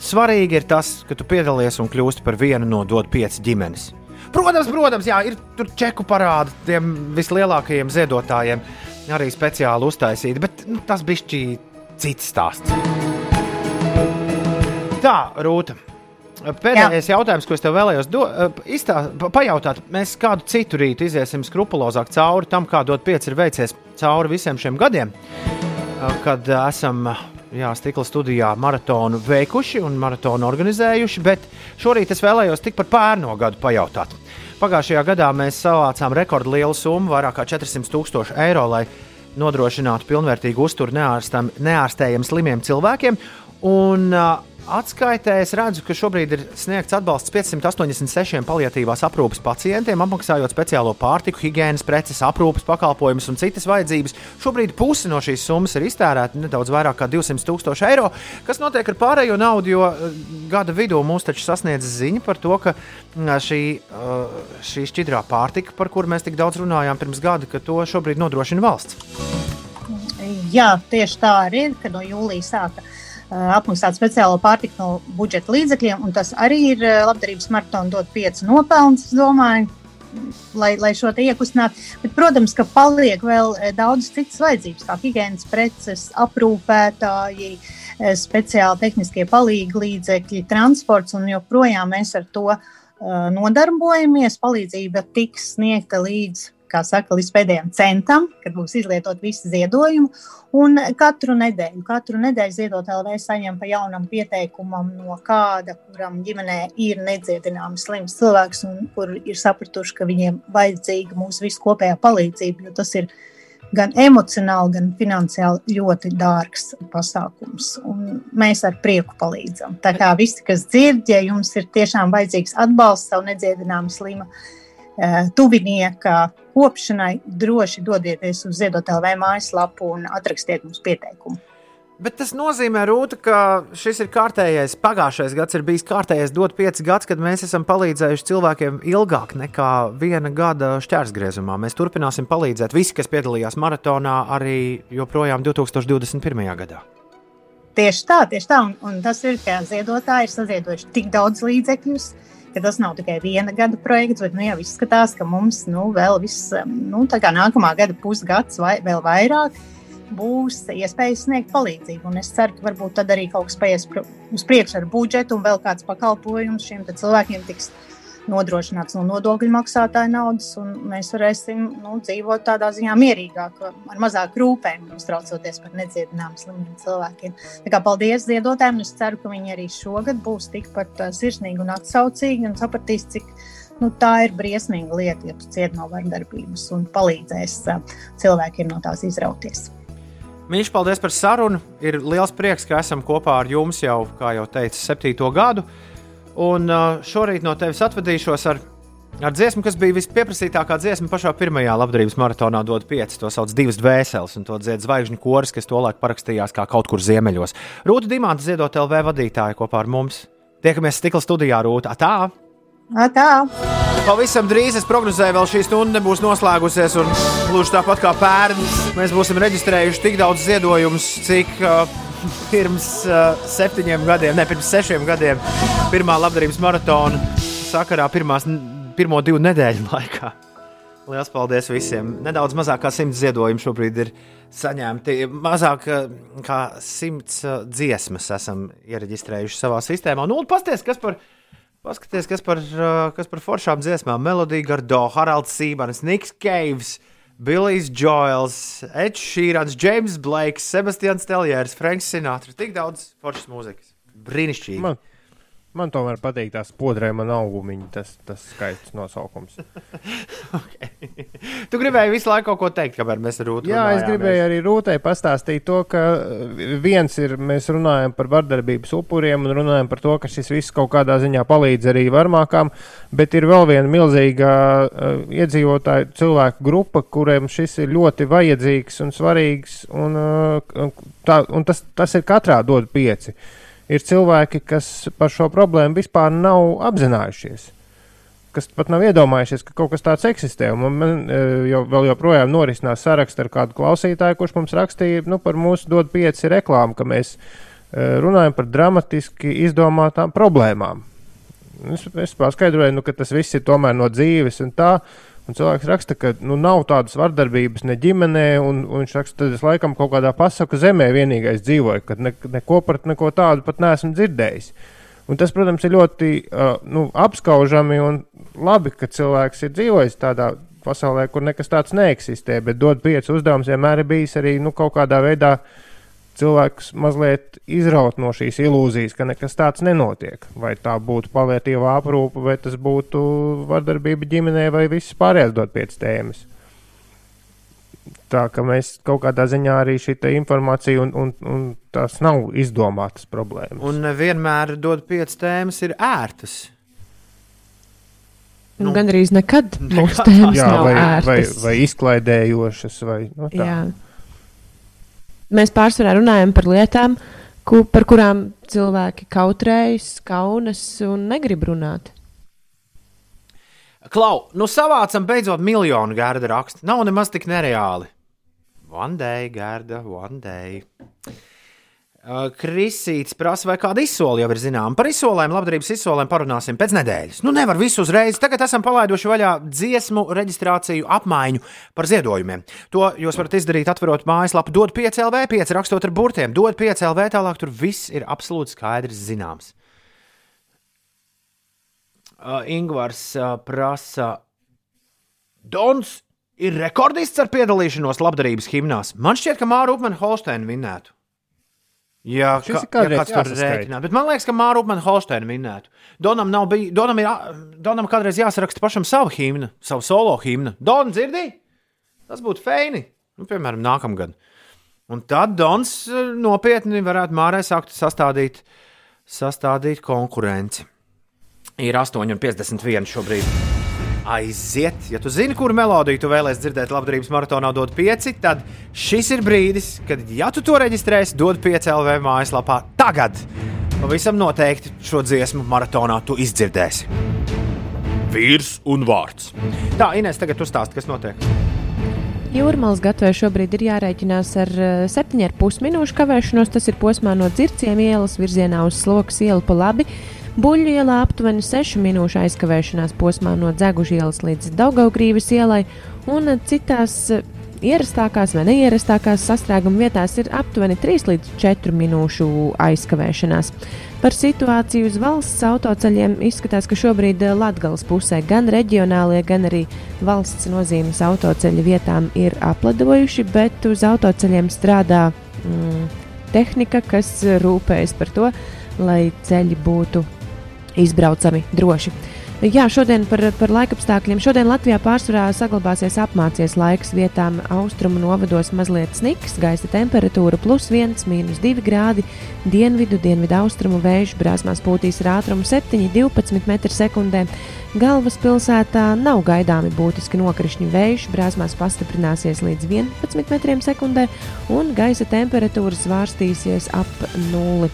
Svarīgi ir tas, ka tu piedalies un kļūsti par vienu no dod pieci ģimenes. Protams, protams, jā, ir tur čeku parādi tiem vislielākajiem ziedotājiem, arī speciāli uztaisīti, bet nu, tas bija cits stāsts. Tā, Rūta. Pēdējais Jā. jautājums, ko es tev vēlējos do, iztā, pajautāt, mēs kādu citu rītu iziesim skrupulozāk cauri tam, kā dot pieci ir veicies cauri visiem šiem gadiem, kad esam jā, stikla studijā maratonu veikuši un maratonu organizējuši, bet šorīt es vēlējos tik par pērno gadu pajautāt. Pagājušajā gadā mēs savācām rekordlielu summu, vairāk kā 400 tūkstoši eiro, lai nodrošinātu pilnvērtīgu uzturu neārstējiem slimiem cilvēkiem. Un, uh, Atskaitē es redzu, ka šobrīd ir sniegts atbalsts 586 paliatīvās aprūpes pacientiem, apmaksājot speciālo pārtiku, higiēnas preces, aprūpes pakalpojumus un citas vajadzības. Šobrīd pusi no šīs summas ir iztērēta nedaudz vairāk kā 200 tūkstoši eiro. Kas notiek ar pārējo naudu, jo eh, gada vidū mums taču sasniedz ziņa par to, ka mm, šī, šī šķidrā pārtika, par kuru mēs tik daudz runājām pirms gada, ka to šobrīd nodrošina valsts. Jā, tieši tā arī ir, kad no jūlijas sāka apmaksāt speciālo pārtiku no budžeta līdzekļiem. Tas arī ir labdarības maratona dot pieci nopelns, es domāju, lai, lai šo te iekustinātu. Bet, protams, ka paliek vēl daudz citas vajadzības, kā higiēnas preces, aprūpētāji, speciāli tehniskie palīgi līdzekļi, transports joprojām mēs ar to nodarbojamies. Palīdzība tiks sniegta līdz kā saka, līdz pēdējiem centam, kad būs izlietot visi ziedojumi. Un katru nedēļu, katru nedēļu ziedot LV saņem pa jaunam pieteikumam no kāda, kuram ģimenē ir nedziedināms slims cilvēks, un kur ir sapratuši, ka viņiem vajadzīga mūsu visu kopējā palīdzība, jo tas ir gan emocionāli, gan finansiāli ļoti dārgs pasākums. Un mēs ar prieku palīdzam. Tā kā visi, kas dzird, ja jums ir tiešām vajadzīgs atbalsts savu nedziedināmu slimu, tuvinieka kopšanai, droši dodieties uz Ziedot-LV mājaslapu un atrakstiet mums pieteikumu. Bet tas nozīmē, Rūta, ka šis ir kārtējais, pagājušais gads ir bijis kārtējais dot pieci gadus, kad mēs esam palīdzējuši cilvēkiem ilgāk nekā viena gada šķērsgriezumā. Mēs turpināsim palīdzēt visi, kas piedalījās maratonā, arī joprojām 2021. gadā. Tieši tā, tieši tā. Un, un tas ir, ka ziedotāji ir saziedojuši tik daudz līdzekļus, uh, ka tas nav tikai viena gada projekts, bet nu, jau izskatās, ka mums nu, vēl viss, nu, nākamā gada pusgads vai vēl vairāk būs iespējas sniegt palīdzību. Un es ceru, ka varbūt tad arī kaut kas paies uz priekšu ar budžetu un vēl kāds pakalpojums šiem cilvēkiem tiks nodrošināts no nodokļu maksātāja naudas, un mēs varēsim nu, dzīvot tādā ziņā mierīgāk, ar mazāk rūpēm, uztraucoties par nedziedināmiem slimiem cilvēkiem. Tā kā paldies ziedotājiem, un es ceru, ka viņi arī šogad būs tikpat sirsnīgi un atsaucīgi un sapratīs, cik nu, tā ir briesmīga lieta, ja tu cieti no vardarbības un palīdzēs cilvēkiem no tās izrauties. Mīļš, paldies par sarunu. Ir liels prieks, ka esam kopā ar jums jau, kā jau teicu, septīto gadu. Un uh, šorīt no tevis atvadīšos ar, ar dziesmu, kas bija vispieprasītākā dziesma pašā pirmajā labdarības maratonā, dod pieci. To sauc divas dvēseles, un to dzied zvaigžņu koris, kas tolaik parakstījās kā kaut kur ziemeļos. Rūta Dimanta ziedot LV vadītāja kopā ar mums. Tiekamies stikla studijā, Rūta. Tā! Tā! Pavisam drīz es prognozēju, vēl šī stunda nebūs noslēgusies. Un gluži tāpat kā pērn, mēs būsim reģistrējuši tik daudz ziedojumus, cik uh, pirms uh, septiņiem gadiem, ne pirms sešiem gadiem, pirmā labdarības maratona sakarā pirmās, pirmo divu nedēļu laikā. Lielas paldies visiem! Nedaudz mazāk kā simts ziedojumu šobrīd ir saņemti. Mazāk uh, kā simts uh, dziesmas esam iereģistrējuši savā sistēmā. Nu, un pasties, kas par, paskaties, kas par, uh, kas par foršām dziesmām. Melodija Gardo, Haralds Sīmanis, Niks Keivs. Billijs Džoels, Edžers Šīrans, James Blakes, Sebastians Teljērs, Franks Sinatra. Tik daudz foršas mūzikas. Brīnišķīgi. Man, man tomēr patīk tās podrē, man augumiņi, tas, tas skaists nosaukums. Tu gribēji visu laiku kaut ko teikt, kamēr mēs Rūtu Jā, es gribēju arī Rūtai pastāstīt to, ka viens ir, mēs runājam par vardarbības upuriem un runājam par to, ka šis viss kaut kādā ziņā palīdz arī varmākām, bet ir vēl viena milzīga uh, iedzīvotāju cilvēku grupa, kuriem šis ir ļoti vajadzīgs un svarīgs, un, uh, tā, un tas, tas ir katrā dod pieci. Ir cilvēki, kas par šo problēmu vispār nav apzinājušies kas pat nav iedomājušies, ka kaut kas tāds eksistē. Un man eh, jau, vēl joprojām norisinās saraksts ar kādu klausītāju, kurš mums rakstīja nu, par mūsu dod pieci reklāmu, ka mēs eh, runājam par dramatiski izdomātām problēmām. Es, es paskaidroju, nu, ka tas viss ir tomēr no dzīves un tā. Un cilvēks raksta, ka nu, nav tādas vardarbības ne ģimenē, un, un viņš raksta, ka es laikam kaut kādā pasaku zemē vienīgais dzīvoju, kad ne, neko par neko tādu pat neesmu dzirdējis. Un tas, protams, ir ļoti uh, nu, apskaužami un labi, ka cilvēks ir dzīvojis tādā pasaulē, kur nekas tāds neeksistē. Bet dot pieci uzdevums vienmēr ir bijis arī nu, kaut kādā veidā cilvēks mazliet izraut no šīs ilūzijas, ka nekas tāds nenotiek. Vai tā būtu palietīva aprūpe, vai tas būtu vardarbība ģimenē, vai viss pārējais dot pieci tēmas. Tā ka mēs kaut kādā ziņā arī šī informācija, un, un, un tās nav izdomātas problēmas. Un nevienmēr dod piecas tēmas, ir ērtas. Nu, Gan arī nekad mūsu nekad tēmas Jā, nav vai, ērtas. vai, vai izklaidējošas, vai nu, tā. Jā. Mēs pārsvarā runājam par lietām, ku, par kurām cilvēki kautrējas, kaunas un negrib runāt. Klau, nu savācam beidzot miljonu gārda rakstu. Nav nemaz tik nereāli. One day, gārda, one day. Uh, Krisīts prasa, vai kāda izsole jau ir zināma. Par izsolēm, labdarības izsolēm parunāsim pēc nedēļas. Nu, nevar visu uzreiz. Tagad esam palaiduši vaļā dziesmu reģistrāciju apmaiņu par ziedojumiem. To jūs varat izdarīt, atverot mājaslapu, dod 5 LV, 5 rakstot ar burtiem, dod 5 LV, tālāk tur viss ir absolūti skaidrs zināms. Uh, Ingūns uh, prasa, Dons ir rekordists ar piedalīšanos labdarības himnās. Man šķiet, ka Māra Upmana Holsteina vinnētu. Jā, Šis ka, ir kādreiz jāsaskaita. man liekas, ka Māra Upmana Holsteina vinnētu. Donam, nav bij, Donam, ir, Donam kādreiz jāsaraksta pašam savu himnu, savu solo himnu. Don, dzirdi? Tas būtu feini. Nu, piemēram, nākamgad. Un tad Dons eh, nopietni varētu Mārai sākt sastādīt, sastādīt konkurenci. Ir 8,51 šobrīd. Aiziet, ja tu zini, kuru melodiju tu vēlēsies dzirdēt labdarības maratonā, dod 5, tad šis ir brīdis, kad, ja tu to reģistrēsi, dod 5 LV mājaslapā tagad. Pavisam noteikti šo dziesmu maratonā tu izdzirdēsi. Vīrs un vārds. Tā, Inês, tagad tu stāsti, kas notiek. Jūrmālas gatavē šobrīd ir jārēķinās ar eh, 7,5 minūšu kavēšanos. Tas ir posmā no dzirciem ielas virzienā uz sloks ielu pa labi. Buļļu ielā aptuveni 6 minūšu aizkavēšanās posmā no Dzegužas ielas līdz Daugaugrības ielai, un citās eh, ierastākās vai neierastākās sastrēguma vietās ir aptuveni 3 līdz 4 minūšu aizkavēšanās. Par situāciju uz valsts autoceļiem izskatās, ka šobrīd eh, Latvijas pusē gan reģionālie, gan arī valsts nozīmes autoceļu vietām ir apladojuši, bet uz autoceļiem strādā mm, tehnika, kas rūpējas par to, lai ceļi būtu izbraucami droši. Jā, šodien par, par laikapstākļiem. Šodien Latvijā pārsvarā saglabāsies apmācies laiks. Vietām austrumu novados mazliet sniks, gaisa temperatūra plus 1, minus 2 grādi. Dienvidu, dienvidu austrumu vēju brāzmās pūtīs ar ātrumu 7,12 m2. Galvaspilsētā nav gaidāmi būtiski nokrišņu vējš, brāzmās pastiprināsies līdz 11 m2, un gaisa temperatūra svārstīsies ap nulli.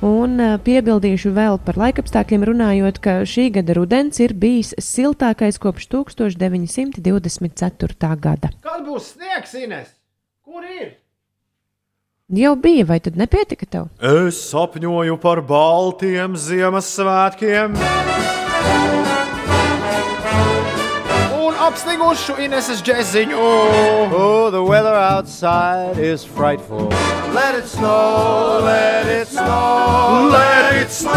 Un uh, piebildīšu vēl par laikapstākļiem runājot, ka šī gada rudens ir bijis siltākais kopš 1924. gada. Kad būs sniegs, Ines? Kur ir? Jau bija, vai tad nepietika tev? Es sapņoju par baltiem Ziemassvētkiem. Apsnigušu Ineses džeziņu. Oh, the weather outside is frightful. Let it snow, let it snow, let it snow.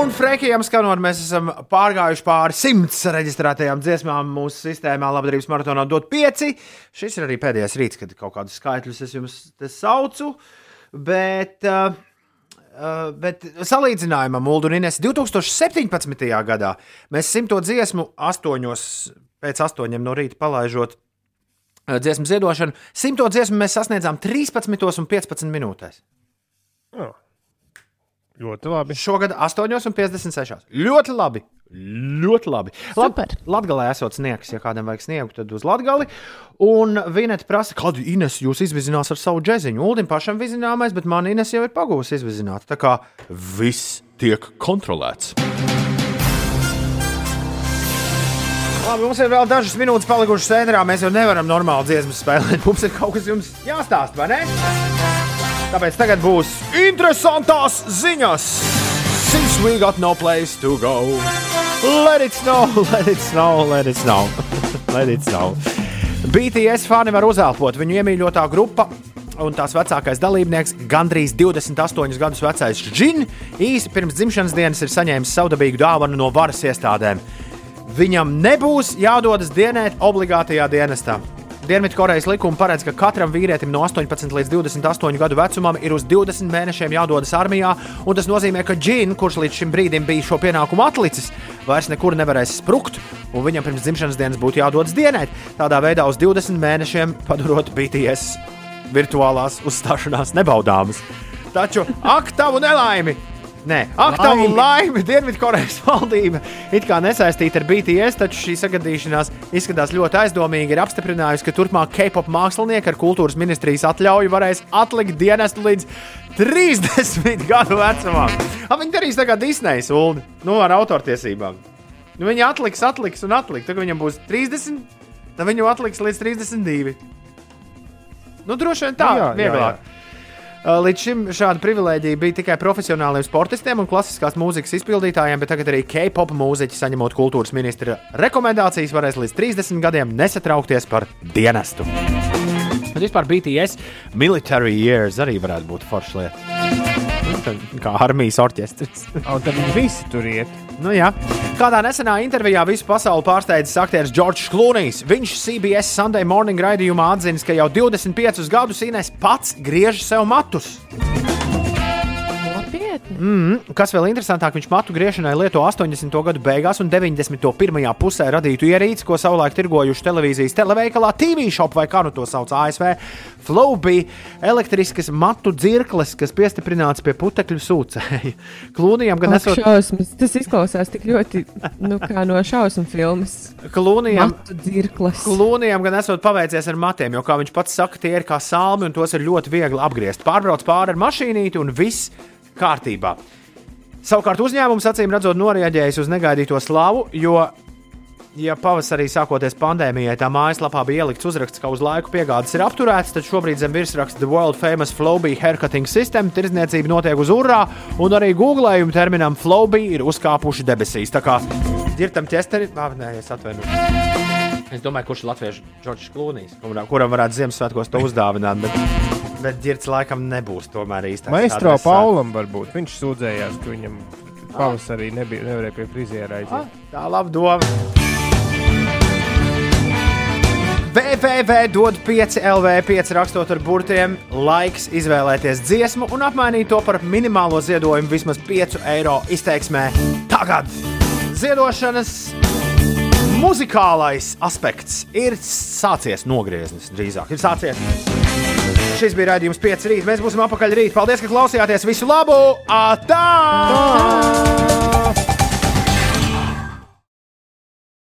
Un Frekijam skanot, mēs esam pārgājuši pāri simts reģistrētajām dziesmām mūsu sistēmā. Labdarības maratonā dot pieci. Šis ir arī pēdējais rīts, kad kaut kādus skaitļus es jums te saucu. Bet, uh, uh, bet salīdzinājumam, Ulu un Ines 2017. gadā mēs simto dziesmu astoņos pēc astoņiem no rīta palaižot uh, dziesmu ziedošanu. Simto dziesmu mēs sasniedzām 13 un 15 minūtēs. Oh. Ļoti labi. Šogad 8,56. Ļoti labi. Ļoti labi. Super. Latvijā esot sniegs, ja kādam vajag sniegu, tad uz Latviju. Un Vineta prasa, kādu Ines jūs izvizinās ar savu džeziņu. Uldim pašam vizināmais, bet man Ines jau ir pagūs izvizināt. Tā kā viss tiek kontrolēts. Labi, mums ir vēl dažas minūtes palikušas sēnē. Mēs jau nevaram normāli dziesmu spēlēt. Mums ir kaut kas jums jāstāsta, vai ne? Tāpēc tagad būs interesantās ziņas. Since we got no place to go, let it snow, let it snow, let it snow. let it snow. BTS fani var uzelpot viņu iemīļotā grupa. Un tās vecākais dalībnieks, gandrīz 28 gadus vecais Džins, īsi pirms dzimšanas dienas ir saņēmis savdabīgu dāvanu no varas iestādēm. Viņam nebūs jādodas dienēt obligātajā dienestā. Dienvidkorejas likuma paredz, ka katram vīrietim no 18 līdz 28 gadu vecumam ir uz 20 mēnešiem jādodas armijā, un tas nozīmē, ka Džina, kurš līdz šim brīdim bija šo pienākumu atlicis, vairs nekur nevarēs sprukt, un viņam pirms dzimšanas dienas būtu jādodas dienēt. Tādā veidā uz 20 mēnešiem padarot BTS virtuālās uzstāšanās nebaudāmas. Taču ak, tavu nelaimi! Nē, ak, tā ir laime. Dienvidkorejas valdība it kā nesaistīta ar BTS, taču šī sagadīšanās izskatās ļoti aizdomīgi. Ir apstiprinājusi, ka turpmāk K-pop mākslinieki ar kultūras ministrijas atļauju varēs atlikt dienestu līdz 30 gadu vecumam. Viņi darīs tā kā Disneja sūdi, nu, ar autortiesībām. Nu, viņi atliks, atliks un atliks. Tad, kad viņam būs 30, tad viņu atliks līdz 32. Nu, droši vien tā, Nu jā, jā, vieglāk. jā. Uh, Līdz šim šāda privilēģija bija tikai profesionāliem sportistiem un klasiskās mūzikas izpildītājiem, bet tagad arī K-pop mūziķi, saņemot kultūras ministra rekomendācijas, varēs līdz 30 gadiem nesatraukties par dienestu. Bet vispār BTS military years arī varētu būt forša lieta. Nu, Kā armijas orķestris. Un tad viņi visi tur iet. Nu, jā. Kādā nesenā intervijā visu pasauli pārsteidzis aktieris Džordžs Klūnijs. Viņš CBS Sunday Morning raidījumā atzīst, ka jau 25 gadus Inês pats griež sev matus. Nopietni. Mm, kas vēl interesantāk, viņš matu griešanai lieto 80. gadu beigās un 91. pusē radītu ierīci, ko savulaik tirgojuši televīzijas televeikalā, TV shop vai kā nu to sauc ASV. Flow bija elektriskas matu dzirkles, kas piestiprināts pie putekļu sūcēja. Klūnijam gan esot. šausmas. Tas izklausās tik ļoti nu, kā no šausmu filmas. Klūnijam, Matu dzirkles. Klūnijam gan esot paveicies ar matiem, jo, kā viņš pats saka, tie ir kā salmi un tos ir ļoti viegli apgriezt. Pārbrauc pāri ar mašīnīti un viss kārtībā. Savukārt uzņēmums acīm redzot norēģējis uz negaidīto slavu, jo, ja pavasarī sākoties pandēmijai, tā mājaslapā bija ielikts uzraksts, ka uz laiku piegādes ir apturētas, tad šobrīd zem virsraksta The World Famous Flowbee Haircutting System tirdzniecība notiek uz urā, un arī googlējuma terminam Flowbee ir uzkāpuši debesīs. Tā kā ģirtam ķesteri, ah, nē, es atvainojos. Es domāju, kurš ir Latvijas Džordžs Klūnijs, kuram varētu Ziemassvētkos to uzdāvināt. Bet, bet ģirts laikam nebūs tomēr īstais. Maestro adresāts. Paulam varbūt. Viņš sūdzējās, ka viņam pavasarī nebija, nevarēja pie friziera aiziet. Tā laba doma. VVV dod 5 LV5 rakstot ar burtiem, laiks izvēlēties dziesmu un apmainīt to par minimālo ziedojumu vismaz 5 eiro izteiksmē. Tagad ziedošanas muzikālais aspekts ir sācies nogrieznis drīzāk. Ir sācies. Šis bija raidījums 5 rīt. Mēs būsim apakaļ rīt. Paldies, ka klausījāties. Visu labu! Atā! Tā!